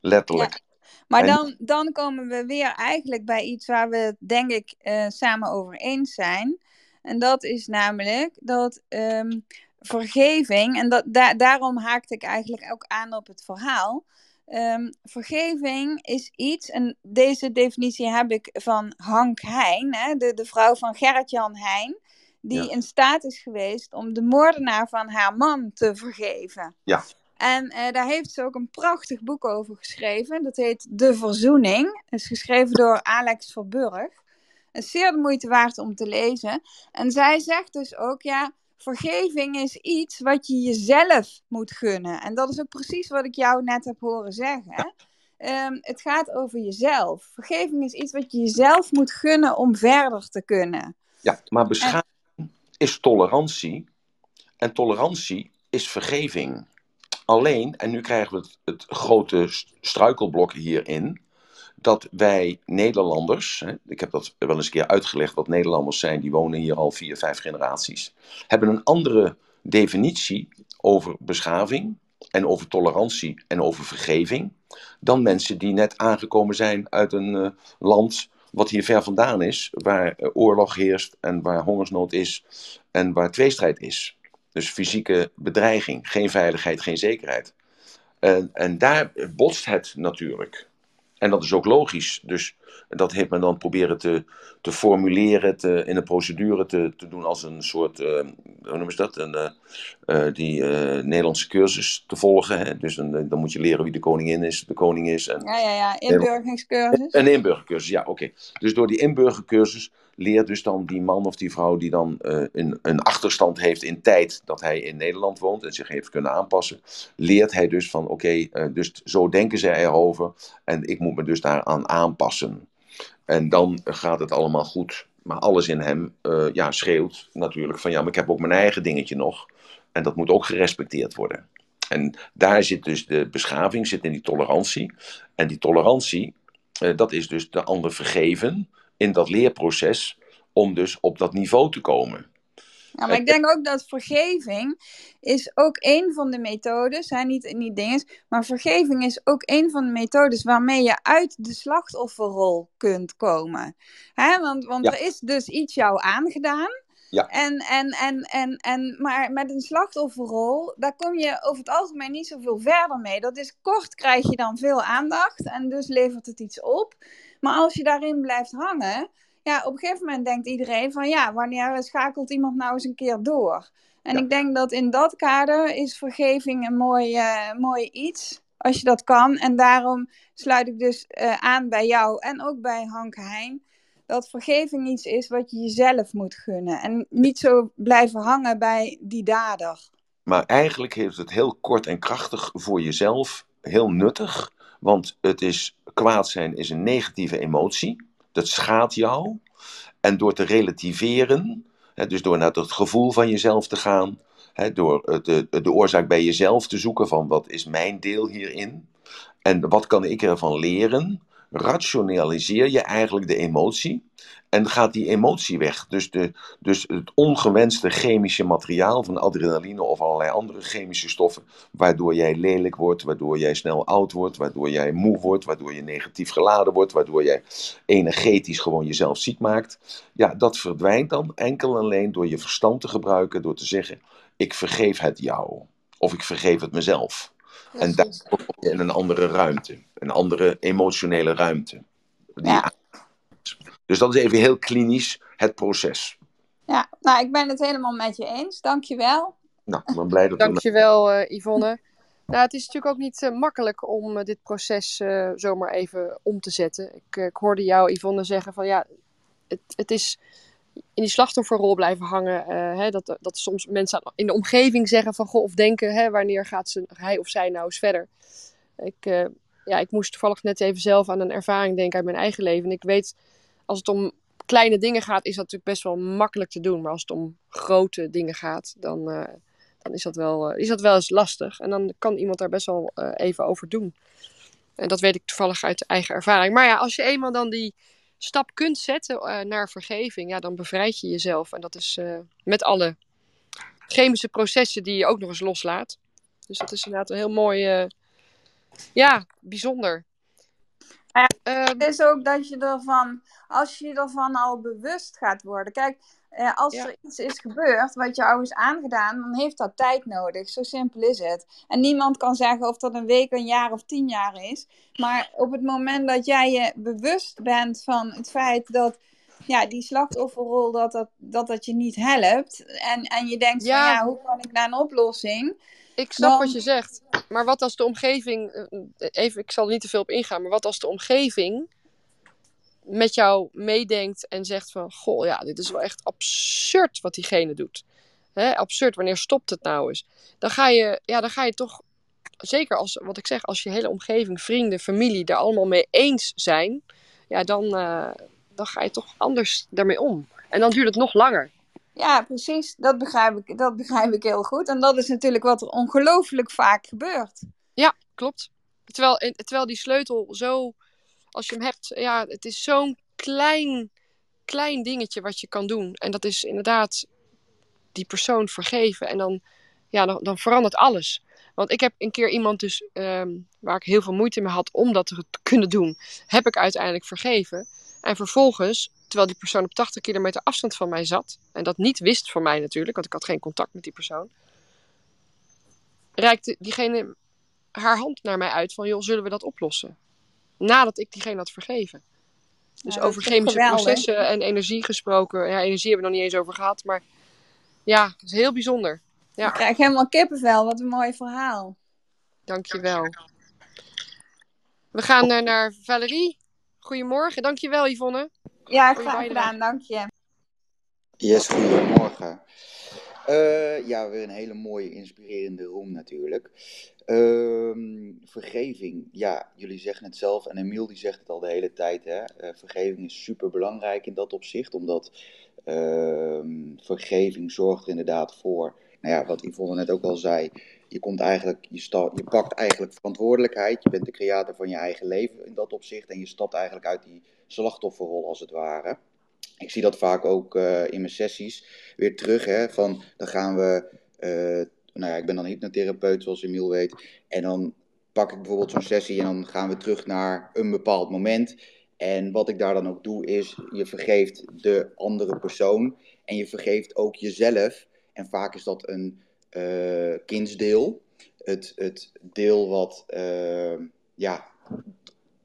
Letterlijk. Maar dan, dan komen we weer eigenlijk bij iets waar we het denk ik uh, samen over eens zijn. En dat is namelijk dat um, vergeving, en dat, da daarom haakte ik eigenlijk ook aan op het verhaal. Um, vergeving is iets, en deze definitie heb ik van Hank Heijn, hè, de, de vrouw van Gerrit-Jan Heijn, die ja. in staat is geweest om de moordenaar van haar man te vergeven. Ja. En uh, daar heeft ze ook een prachtig boek over geschreven. Dat heet De Verzoening. Het is geschreven door Alex Verburg. Het is zeer de moeite waard om te lezen. En zij zegt dus ook, ja, vergeving is iets wat je jezelf moet gunnen. En dat is ook precies wat ik jou net heb horen zeggen. Um, het gaat over jezelf. Vergeving is iets wat je jezelf moet gunnen om verder te kunnen. Ja, maar beschaving en... is tolerantie. En tolerantie is vergeving. Alleen, en nu krijgen we het, grote struikelblok hierin, dat wij Nederlanders, hè, ik heb dat wel eens een keer uitgelegd wat Nederlanders zijn, die wonen hier al vier, vijf generaties, hebben een andere definitie over beschaving en over tolerantie en over vergeving dan mensen die net aangekomen zijn uit een uh, land wat hier ver vandaan is, waar uh, oorlog heerst en waar hongersnood is en waar tweestrijd is. Dus fysieke bedreiging, geen veiligheid, geen zekerheid. En, en daar botst het natuurlijk. En dat is ook logisch. Dus dat heeft men dan proberen te, te formuleren, te, in een procedure te, te doen als een soort, uh, hoe noemen ze dat? Een, uh, uh, die Nederlandse cursus te volgen. Hè? Dus een, dan moet je leren wie de koningin is, de koning is. En, ja, ja, ja, inburgeringscursus. Een inburgercursus, ja, oké. Okay. Dus door die inburgercursus leert dus dan die man of die vrouw die dan een, een achterstand heeft in tijd dat hij in Nederland woont en zich heeft kunnen aanpassen, leert hij dus van oké, okay, dus zo denken zij erover en ik moet me dus daaraan aanpassen. En dan gaat het allemaal goed. Maar alles in hem uh, ja, schreeuwt natuurlijk van ja, maar ik heb ook mijn eigen dingetje nog. En dat moet ook gerespecteerd worden. En daar zit dus de beschaving, zit in die tolerantie. En die tolerantie, dat is dus de ander vergeven in dat leerproces om dus op dat niveau te komen. Ja, maar ik denk ook dat vergeving is ook een van de methodes, hè, niet, niet dingen, maar vergeving is ook een van de methodes waarmee je uit de slachtofferrol kunt komen. Hè, want want Ja. er is dus iets jou aangedaan. Ja. En, en, en, en, en, maar met een slachtofferrol, daar kom je over het algemeen niet zoveel verder mee. Dat is kort, krijg je dan veel aandacht en dus levert het iets op. Maar als je daarin blijft hangen, ja, op een gegeven moment denkt iedereen van ja, wanneer schakelt iemand nou eens een keer door? En Ja. ik denk dat in dat kader is vergeving een mooi, eh, mooi iets, als je dat kan. En daarom sluit ik dus eh, aan bij jou en ook bij Hank Heijn. Dat vergeving iets is wat je jezelf moet gunnen. En niet zo blijven hangen bij die dader. Maar eigenlijk heeft het heel kort en krachtig voor jezelf heel nuttig. Want het is, kwaad zijn is een negatieve emotie. Dat schaadt jou. En door te relativeren, hè, dus door naar het gevoel van jezelf te gaan, hè, door eh, de, de oorzaak bij jezelf te zoeken van wat is mijn deel hierin en wat kan ik ervan leren, rationaliseer je eigenlijk de emotie en gaat die emotie weg. Dus, de, dus het ongewenste chemische materiaal van adrenaline of allerlei andere chemische stoffen, waardoor jij lelijk wordt, waardoor jij snel oud wordt, waardoor jij moe wordt, waardoor je negatief geladen wordt, waardoor jij energetisch gewoon jezelf ziek maakt. Ja, dat verdwijnt dan enkel en alleen door je verstand te gebruiken, door te zeggen: ik vergeef het jou. Of ik vergeef het mezelf. En daar kom je in een andere ruimte, een andere emotionele ruimte. Die Ja. Dus dat is even heel klinisch het proces. Ja, nou, ik ben het helemaal met je eens. Dankjewel. Nou, ik ben blij dat we Dankjewel, eh Yvonne. Nou, het is natuurlijk ook niet eh, makkelijk om eh, dit proces eh, zomaar even om te zetten. Ik, ik hoorde jou, Yvonne, zeggen van ja, het, het is in die slachtofferrol blijven hangen. eh, hè, dat, dat soms mensen in de omgeving zeggen van goh, of denken, hè, wanneer gaat ze, hij of zij nou eens verder. Ik, eh, ja, ik moest toevallig net even zelf aan een ervaring denken uit mijn eigen leven. En ik weet, als het om kleine dingen gaat, is dat natuurlijk best wel makkelijk te doen. Maar als het om grote dingen gaat, dan, eh, dan is, dat wel, eh, is dat wel eens lastig. En dan kan iemand daar best wel eh, even over doen. En dat weet ik toevallig uit eigen ervaring. Maar ja, als je eenmaal dan die stap kunt zetten naar vergeving, ja, dan bevrijd je jezelf. En dat is met alle chemische processen die je ook nog eens loslaat. Dus dat is inderdaad een heel mooi, ja, bijzonder. Ehm, Het is ook dat je ervan, als je ervan al bewust gaat worden. Kijk, eh, als Ja. er iets is gebeurd wat jou is aangedaan, dan heeft dat tijd nodig. Zo simpel is het. En niemand kan zeggen of dat een week, een jaar of tien jaar is. Maar op het moment dat jij je bewust bent van het feit dat ja, die slachtofferrol dat dat, dat, dat je niet helpt. En, en je denkt Ja. van ja, hoe kan ik naar een oplossing? Ik snap Dan- wat je zegt. Maar wat als de omgeving. eh, Even, ik zal er niet te veel op ingaan. Maar wat als de omgeving met jou meedenkt en zegt van... Goh, ja, dit is wel echt absurd wat diegene doet. Hè, absurd, wanneer stopt het nou eens? Dan ga je, ja, dan ga je toch... Zeker als, wat ik zeg, als je hele omgeving, vrienden, familie... daar allemaal mee eens zijn... Ja, dan, eh, dan ga je toch anders daarmee om. En dan duurt het nog langer. Ja, precies. Dat begrijp ik, dat begrijp ik heel goed. En dat is natuurlijk wat er ongelooflijk vaak gebeurt. Ja, klopt. Terwijl, en- terwijl die sleutel zo, als je hem hebt, ja, het is zo'n klein, klein dingetje wat je kan doen. En dat is inderdaad die persoon vergeven. En dan, ja, dan, dan verandert alles. Want ik heb een keer iemand dus, ehm, waar ik heel veel moeite mee had om dat te kunnen doen, heb ik uiteindelijk vergeven. En vervolgens, terwijl die persoon op 80 kilometer afstand van mij zat, en dat niet wist van mij natuurlijk, want ik had geen contact met die persoon, reikte diegene haar hand naar mij uit van, joh, zullen we dat oplossen? Nadat ik diegene had vergeven. Dus Ja, over chemische processen en energie gesproken. Ja, energie hebben we nog niet eens over gehad, maar ja, dat is heel bijzonder. Ja. Ik krijg helemaal kippenvel. Wat een mooi verhaal. Dankjewel. We gaan eh, naar Valerie. Goedemorgen. Dankjewel Yvonne. Ja, graag gedaan. Dank je. Yes, goedemorgen. Eh, ja, weer een hele mooie, inspirerende room natuurlijk. Ehm, vergeving, ja, jullie zeggen het zelf en Emiel die zegt het al de hele tijd. Hè? Eh, vergeving is super belangrijk in dat opzicht, omdat ehm, vergeving zorgt er inderdaad voor, nou ja, wat Yvonne net ook al zei. Je, komt eigenlijk, je, sta, je pakt eigenlijk verantwoordelijkheid. Je bent de creator van je eigen leven in dat opzicht. En je stapt eigenlijk uit die slachtofferrol als het ware. ik zie dat vaak ook eh, in mijn sessies weer terug. Hè, van dan gaan we, eh, nou ja, ik ben dan hypnotherapeut zoals Emiel weet. En dan pak ik bijvoorbeeld zo'n sessie en dan gaan we terug naar een bepaald moment. En wat ik daar dan ook doe is, je vergeeft de andere persoon en je vergeeft ook jezelf. En vaak is dat een uh, kindsdeel. Het, het deel wat, ja,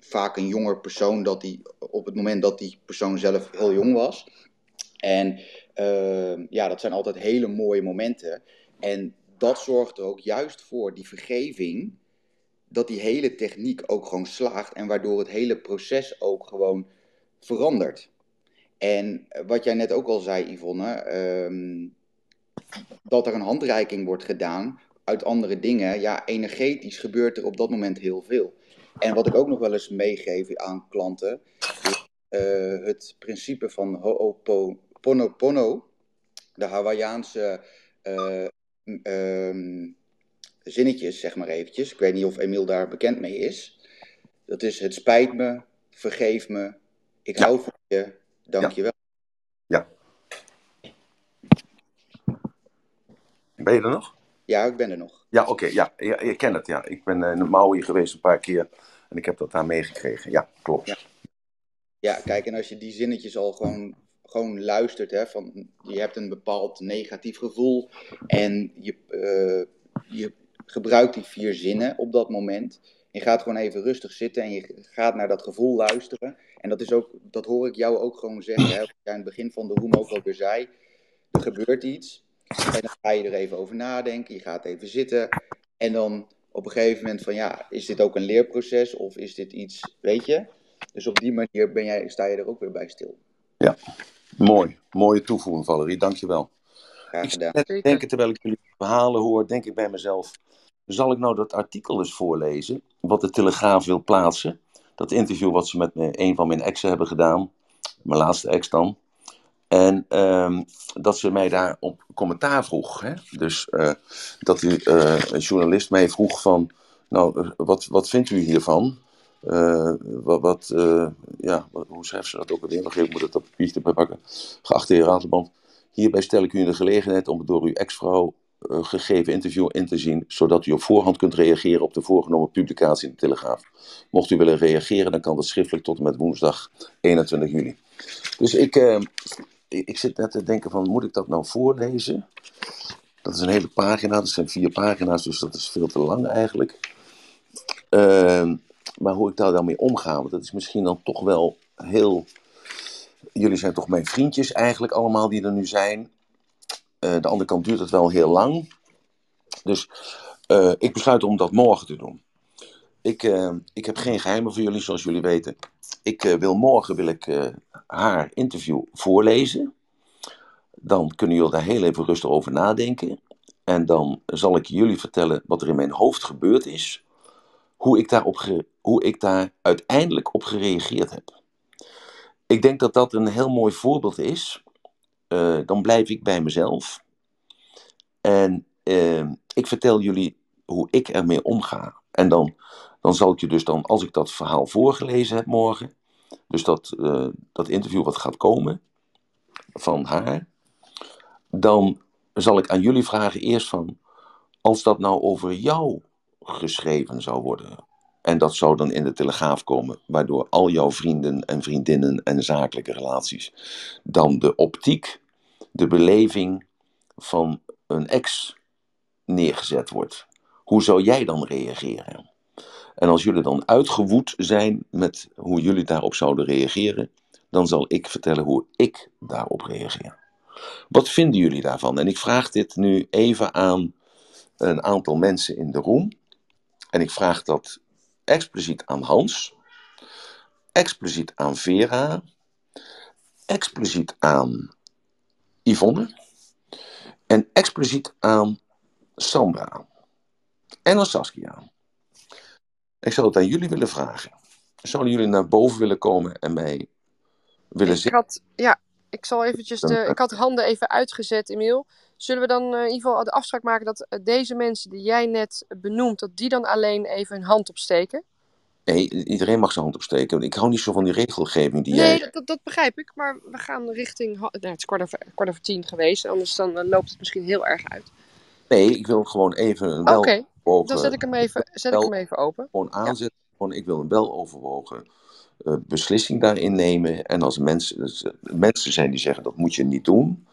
vaak een jonger persoon dat die op het moment dat die persoon zelf heel jong was. En uh, ja, dat zijn altijd hele mooie momenten. En dat zorgt er ook juist voor die vergeving, dat die hele techniek ook gewoon slaagt en waardoor het hele proces ook gewoon verandert. En wat jij net ook al zei, Yvonne, um, dat er een handreiking wordt gedaan uit andere dingen. Ja, energetisch gebeurt er op dat moment heel veel. En wat ik ook nog wel eens meegeef aan klanten, is uh, het principe van Ho'oponopono, de Hawaïaanse uh, um, zinnetjes, zeg maar eventjes. Ik weet niet of Emiel daar bekend mee is. Dat is het spijt me, vergeef me, ik hou van je, dank je wel. Ja. Ben je er nog? Ja, ik ben er nog. Ja, oké. ja. ja, ik ken het. Ja. Ik ben in Maui geweest een paar keer en ik heb dat daar meegekregen. Ja, klopt. Ja. kijk, en als je die zinnetjes al gewoon, gewoon luistert, hè, van je hebt een bepaald negatief gevoel en je, uh, je gebruikt die vier zinnen op dat moment. Je gaat gewoon even rustig zitten en je gaat naar dat gevoel luisteren. En dat, is ook, dat hoor ik jou ook gewoon zeggen, hè, wat jij aan het begin van de room ook al weer zei. Er gebeurt iets en dan ga je er even over nadenken, je gaat even zitten en dan op een gegeven moment van ja, is dit ook een leerproces of is dit iets, weet je? Dus op die manier ben jij, sta je er ook weer bij stil. Ja, mooi. Mooie toevoeging Valerie, dankjewel. Graag gedaan. Ik terwijl ik jullie verhalen hoor, denk ik bij mezelf, zal ik nou dat artikel eens voorlezen, wat de Telegraaf wil plaatsen? Dat interview wat ze met een van mijn exen hebben gedaan, mijn laatste ex dan. En um, dat ze mij daar op commentaar vroeg. Hè? Dus uh, dat die, uh, een journalist mij vroeg van, nou, wat, wat vindt u hiervan? Wat, wat ja, hoe schrijft ze dat ook alweer? Nog even, moet het op papiertje pakken. Geachte heer Raadband, hierbij stel ik u de gelegenheid om het door uw ex-vrouw gegeven interview in te zien, zodat u op voorhand kunt reageren op de voorgenomen publicatie in de Telegraaf. Mocht u willen reageren, dan kan dat schriftelijk tot en met woensdag 21 juli. Dus ik, ik zit net te denken van, moet ik dat nou voorlezen? Dat is een hele pagina, dat zijn vier pagina's, dus dat is veel te lang eigenlijk. Uh, maar hoe ik daar dan mee omga, want dat is misschien dan toch wel heel... Jullie zijn toch mijn vriendjes eigenlijk allemaal die er nu zijn. Uh, de andere kant duurt het wel heel lang. Dus uh, ik besluit om dat morgen te doen. Ik, uh, ik heb geen geheimen voor jullie, zoals jullie weten. Ik wil morgen wil ik, haar interview voorlezen. Dan kunnen jullie daar heel even rustig over nadenken. En dan zal ik jullie vertellen wat er in mijn hoofd gebeurd is. Hoe ik, daarop hoe ik daar uiteindelijk op gereageerd heb. Ik denk dat dat een heel mooi voorbeeld is. dan blijf ik bij mezelf. En ik vertel jullie hoe ik ermee omga. En dan dan zal ik je dus dan, als ik dat verhaal voorgelezen heb morgen, dus dat, uh, dat interview wat gaat komen van haar, dan zal ik aan jullie vragen eerst van, als dat nou over jou geschreven zou worden, en dat zou dan in de telegraaf komen, waardoor al jouw vrienden en vriendinnen en zakelijke relaties dan de optiek, de beleving van een ex neergezet wordt. Hoe zou jij dan reageren? En als jullie dan uitgewoed zijn met hoe jullie daarop zouden reageren, dan zal ik vertellen hoe ik daarop reageer. Wat vinden jullie daarvan? En ik vraag dit nu even aan een aantal mensen in de room. En ik vraag dat expliciet aan Hans, expliciet aan Vera, expliciet aan Yvonne en expliciet aan Sandra en aan Saskia. Ik zou het aan jullie willen vragen. Zouden jullie naar boven willen komen en mij willen ik had, Ja, ik zal eventjes de... Ik had de handen even uitgezet, Emiel. Zullen we dan uh, in ieder geval de afspraak maken dat uh, deze mensen die jij net benoemt, dat die dan alleen even hun hand opsteken? Nee, iedereen mag zijn hand opsteken. Ik hou niet zo van die regelgeving die Nee, jij... dat, dat begrijp ik. Maar we gaan richting... Nou, het is kwart over, kwart over tien geweest. Anders dan eh, loopt het misschien heel erg uit. Nee, ik wil gewoon even Oké, dan zet ik hem even, zet ik hem even open. gewoon aanzetten. Gewoon, ik wil een weloverwogen eh beslissing daarin nemen. En als mensen, dus, eh, mensen zijn die zeggen dat moet je niet doen.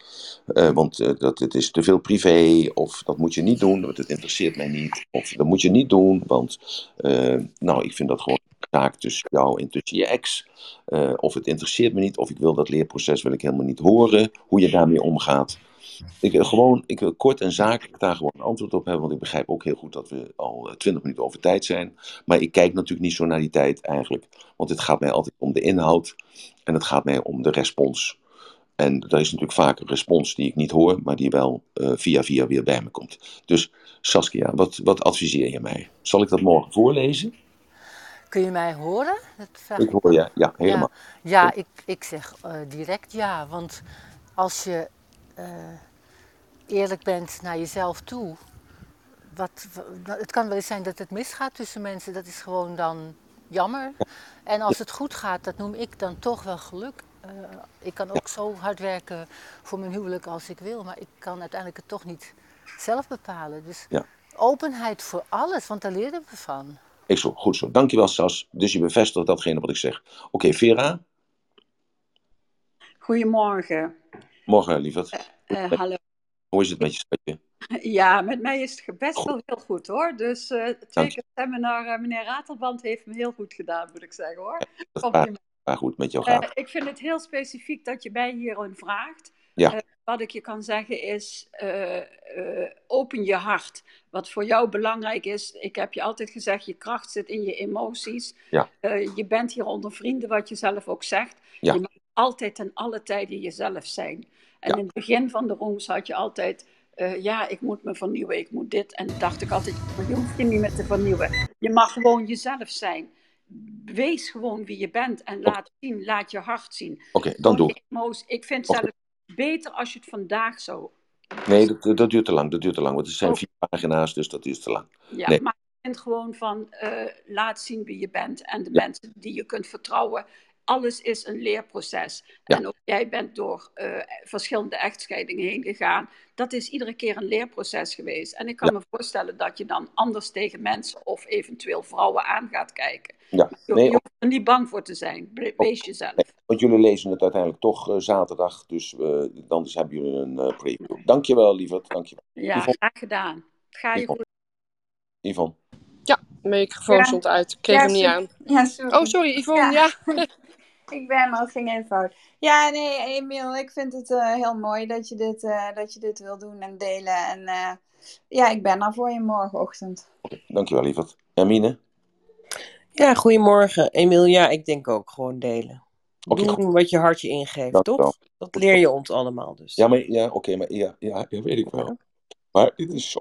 eh, want dat, het is te veel privé. Of dat moet je niet doen, want het interesseert mij niet. Of dat moet je niet doen, want nou, ik vind dat gewoon een zaak tussen jou en tussen je ex. Of het interesseert me niet. Of ik wil dat leerproces wil ik helemaal niet horen. Hoe je daarmee omgaat. Ik wil gewoon, ik wil kort en zakelijk daar gewoon een antwoord op hebben. Want ik begrijp ook heel goed dat we al eh, 20 minuten over tijd zijn. Maar ik kijk natuurlijk niet zo naar die tijd eigenlijk. Want het gaat mij altijd om de inhoud. En het gaat mij om de respons. En er is natuurlijk vaak een respons die ik niet hoor, maar die wel eh, via via weer bij me komt. Dus Saskia, wat, wat adviseer je mij? Zal ik dat morgen voorlezen? Kun je mij horen? Dat vraag Ik hoor je, ja, helemaal. Ja, ik, ik zeg eh, direct ja. Want als je eh, eerlijk bent naar jezelf toe. Wat, wa- het kan wel eens zijn dat het misgaat tussen mensen. Dat is gewoon dan jammer. En als het goed gaat, dat noem ik dan toch wel geluk. Eh, ik kan ook zo hard werken voor mijn huwelijk als ik wil. Maar ik kan uiteindelijk het toch niet zelf bepalen. Dus Ja. openheid voor alles, want daar leren we van. Ik zo, goed zo. Dankjewel Sas. Dus je bevestigt datgene wat ik zeg. Oké, Vera. Goedemorgen. Morgen, lieverd. Eh, hallo. Hoe is het met je schatje? Ja, met mij is het best wel heel goed hoor. Dus eh, twee keer stemmen naar eh, meneer Ratelband heeft me heel goed gedaan, moet ik zeggen hoor. Compliment. maar goed met jou Eh, gaat. ik vind het heel specifiek dat je mij hierin vraagt. Ja. Eh, wat ik je kan zeggen is, eh, eh, open je hart. Wat voor jou belangrijk is, ik heb je altijd gezegd, je kracht zit in je emoties. Ja. Eh, je bent hier onder vrienden, wat je zelf ook zegt. Ja. Je mag altijd en alle tijden jezelf zijn. En Ja. in het begin van de rooms had je altijd, eh, ja, ik moet me vernieuwen, ik moet dit. En dan dacht ik altijd, je hoeft je niet meer te vernieuwen. Je mag gewoon jezelf zijn. Wees gewoon wie je bent en laat zien, laat je hart zien. Oké, dan doe ik. emoties. Ik vind zelf beter als je het vandaag zo. Nee, dat, dat duurt te lang. Dat duurt te lang. Want het zijn Oh. vier pagina's, dus dat is te lang. Ja, Nee. maar ik vind gewoon van eh, laat zien wie je bent en de mensen die je kunt vertrouwen. Alles is een leerproces. Ja. En ook jij bent door eh, verschillende echtscheidingen heen gegaan. Dat is iedere keer een leerproces geweest. En ik kan Ja. me voorstellen dat je dan anders tegen mensen of eventueel vrouwen aan gaat kijken. Ja, Je, nee, je hoeft er niet bang voor te zijn. Be- Wees jezelf. want jullie lezen het uiteindelijk toch eh, zaterdag. Dus eh, dan dus hebben jullie een eh, preview. Dankjewel, lieverd. Dankjewel. Ja, Yvonne. graag gedaan. Ga je Yvonne. goed. Yvonne. Mijn microfoon Ja. stond uit. Ik kreeg Ja, hem niet aan. Ja, sorry. Oh, sorry, Yvonne. Ja. Ik ben maar het ging even fout. Ja, nee, Emiel, ik vind het eh, heel mooi dat je, dit, eh, dat je dit wil doen en delen. En eh, ja, ik ben er voor je morgenochtend. Dankjewel, lieverd. Hermine. Ja, goedemorgen. Emiel, ja, ik denk ook gewoon delen. Doen goed. wat je hartje ingeeft, toch? Dat leer je ons allemaal dus. Ja, maar ja, oké, maar ja, ja, ja, weet ik wel. Maar dit is zo.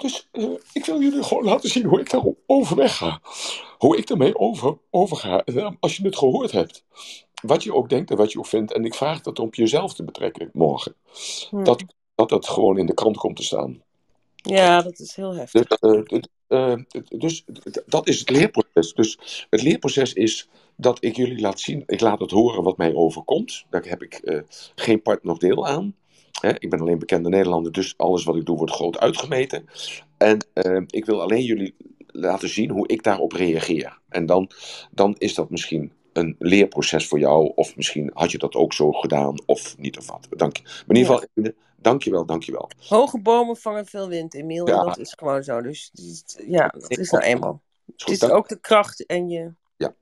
Dus eh, ik wil jullie gewoon laten zien hoe ik daar overweg ga. Hoe ik ermee over, over ga. En, eh, als je het gehoord hebt. Wat je ook denkt en wat je ook vindt. En ik vraag dat om jezelf te betrekken morgen. Hm. Dat, dat dat gewoon in de krant komt te staan. Ja, dat is heel heftig. Dus, eh, dus dat is het leerproces. Dus het leerproces is dat ik jullie laat zien, ik laat het horen wat mij overkomt. Daar heb ik geen part nog deel aan. Hè, ik ben alleen bekende Nederlander, dus alles wat ik doe wordt groot uitgemeten. En eh, ik wil alleen jullie laten zien hoe ik daarop reageer. En dan, dan is dat misschien een leerproces voor jou, of misschien had je dat ook zo gedaan, of niet of wat. Dank je. Maar in ieder Ja. geval, dank je wel, dank je wel. Hoge bomen vangen veel wind, Emiel. En Ja. dat is gewoon zo. Dus ja, dat is nou eenmaal. Is Het is dank- ook de kracht en je... Ja.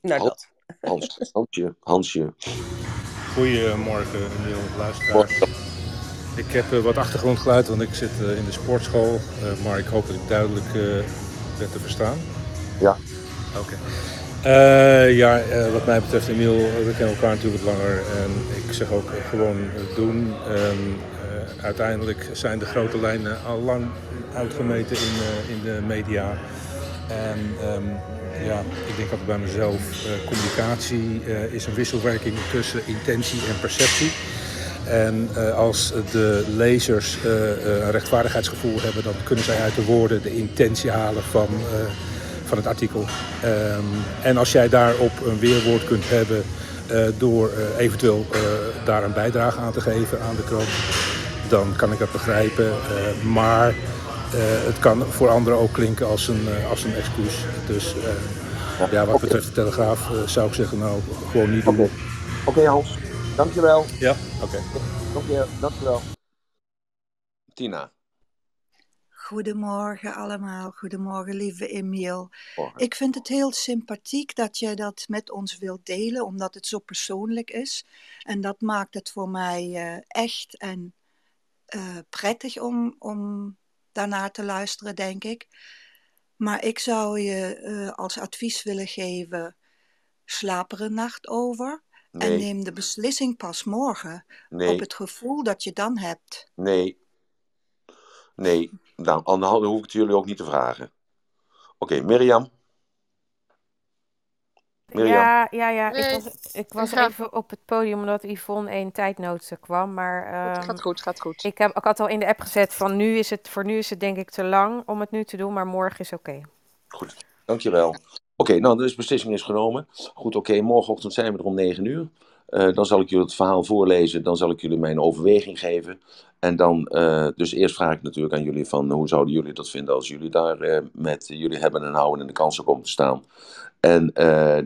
Nou, Hans- dat. Hans, Hansje, Hansje. Goedemorgen, Emiel, luisteraars. Ik heb eh, wat achtergrondgeluid, want ik zit eh, in de sportschool. eh, maar ik hoop dat ik duidelijk ben te verstaan. Ja. Oké. Ja, wat mij betreft, Emiel, we kennen elkaar natuurlijk wat langer. En ik zeg ook gewoon doen. En, eh, uiteindelijk zijn de grote lijnen al lang uitgemeten in, in de media. En ehm, ja, ik denk altijd bij mezelf, communicatie is een wisselwerking tussen intentie en perceptie. En eh, als de lezers eh, eh, een rechtvaardigheidsgevoel hebben, dan kunnen zij uit de woorden de intentie halen van, van het artikel. Ehm, en als jij daarop een weerwoord kunt hebben door eventueel daar een bijdrage aan te geven aan de krant, dan kan ik dat begrijpen. Maar het kan voor anderen ook klinken als een, als een excuus. Dus ja, wat betreft de Telegraaf zou ik zeggen, nou, gewoon niet doen. Oké Hans, dankjewel. Ja, oké. Dank je, dankjewel. Tina. Goedemorgen allemaal, goedemorgen lieve Emiel. Morgen. Ik vind het heel sympathiek dat je dat met ons wilt delen, omdat het zo persoonlijk is. En dat maakt het voor mij eh, echt en eh, prettig om, om daarnaar te luisteren, denk ik. Maar ik zou je eh, als advies willen geven: slaap er een nacht over en Nee. neem de beslissing pas morgen Nee. op het gevoel dat je dan hebt. Nee. Nee. Nou, dan dan hoef ik het jullie ook niet te vragen. Oké, Mirjam. Mirjam. Ja, ja, ja. Nee, Ik was, ik was ga. even op het podium omdat Yvonne een tijdnood kwam. Maar Het ehm, gaat goed, gaat goed. ik, heb, ik had al in de app gezet van nu is het, voor nu is het denk ik te lang om het nu te doen, maar morgen is oké. Goed, dankjewel. Oké, nou, dus beslissing is genomen. Goed, oké, morgenochtend zijn we er om 9 uur. Eh, dan zal ik jullie het verhaal voorlezen. Dan zal ik jullie mijn overweging geven. En dan, eh, dus eerst vraag ik natuurlijk aan jullie van hoe zouden jullie dat vinden als jullie daar eh, met jullie hebben en houden en de kansen komen te staan. En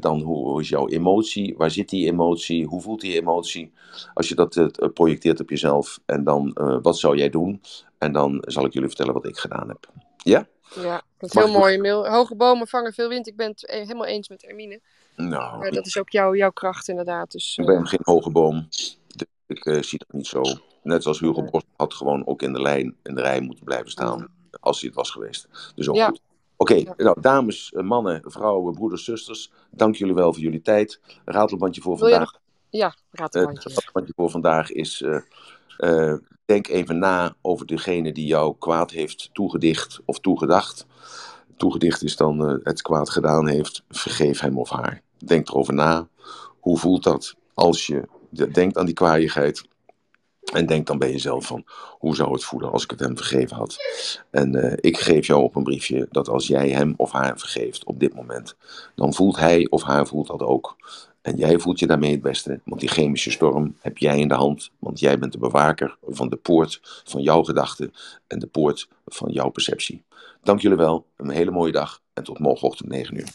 dan hoe, hoe is jouw emotie? Waar zit die emotie? Hoe voelt die emotie? Als je dat projecteert op jezelf. En dan, wat zou jij doen? En dan zal ik jullie vertellen wat ik gedaan heb. Ja? Ja, dat is heel mooi, Emil. Hoge bomen vangen veel wind. Ik ben het eh, helemaal eens met Hermine. Nou, Maar dat is ook jouw, jouw kracht inderdaad. Dus, Ik eh, ben geen hoge boom. Dus ik eh, zie dat niet zo. Net zoals Hugo Bos had gewoon ook in de lijn in de rij moeten blijven staan. Als hij het was geweest. Dus ook Ja. goed. Oké, nou dames, eh, mannen, vrouwen, broeders, zusters. Dank jullie wel voor jullie tijd. Ratelbandje voor vandaag. Ja, Het ratelbandjes. ratelbandje voor vandaag is... eh, eh, denk even na over degene die jou kwaad heeft toegedicht of toegedacht. Toegedicht is dan eh, het kwaad gedaan heeft. Vergeef hem of haar. Denk erover na. Hoe voelt dat als je de- denkt aan die kwaaiigheid? En denk dan bij jezelf van, hoe zou het voelen als ik het hem vergeven had? En eh, ik geef jou op een briefje dat als jij hem of haar vergeeft op dit moment, dan voelt hij of haar voelt dat ook. En jij voelt je daarmee het beste, want die chemische storm heb jij in de hand, want jij bent de bewaker van de poort van jouw gedachten en de poort van jouw perceptie. Dank jullie wel, een hele mooie dag en tot morgenochtend 9 uur.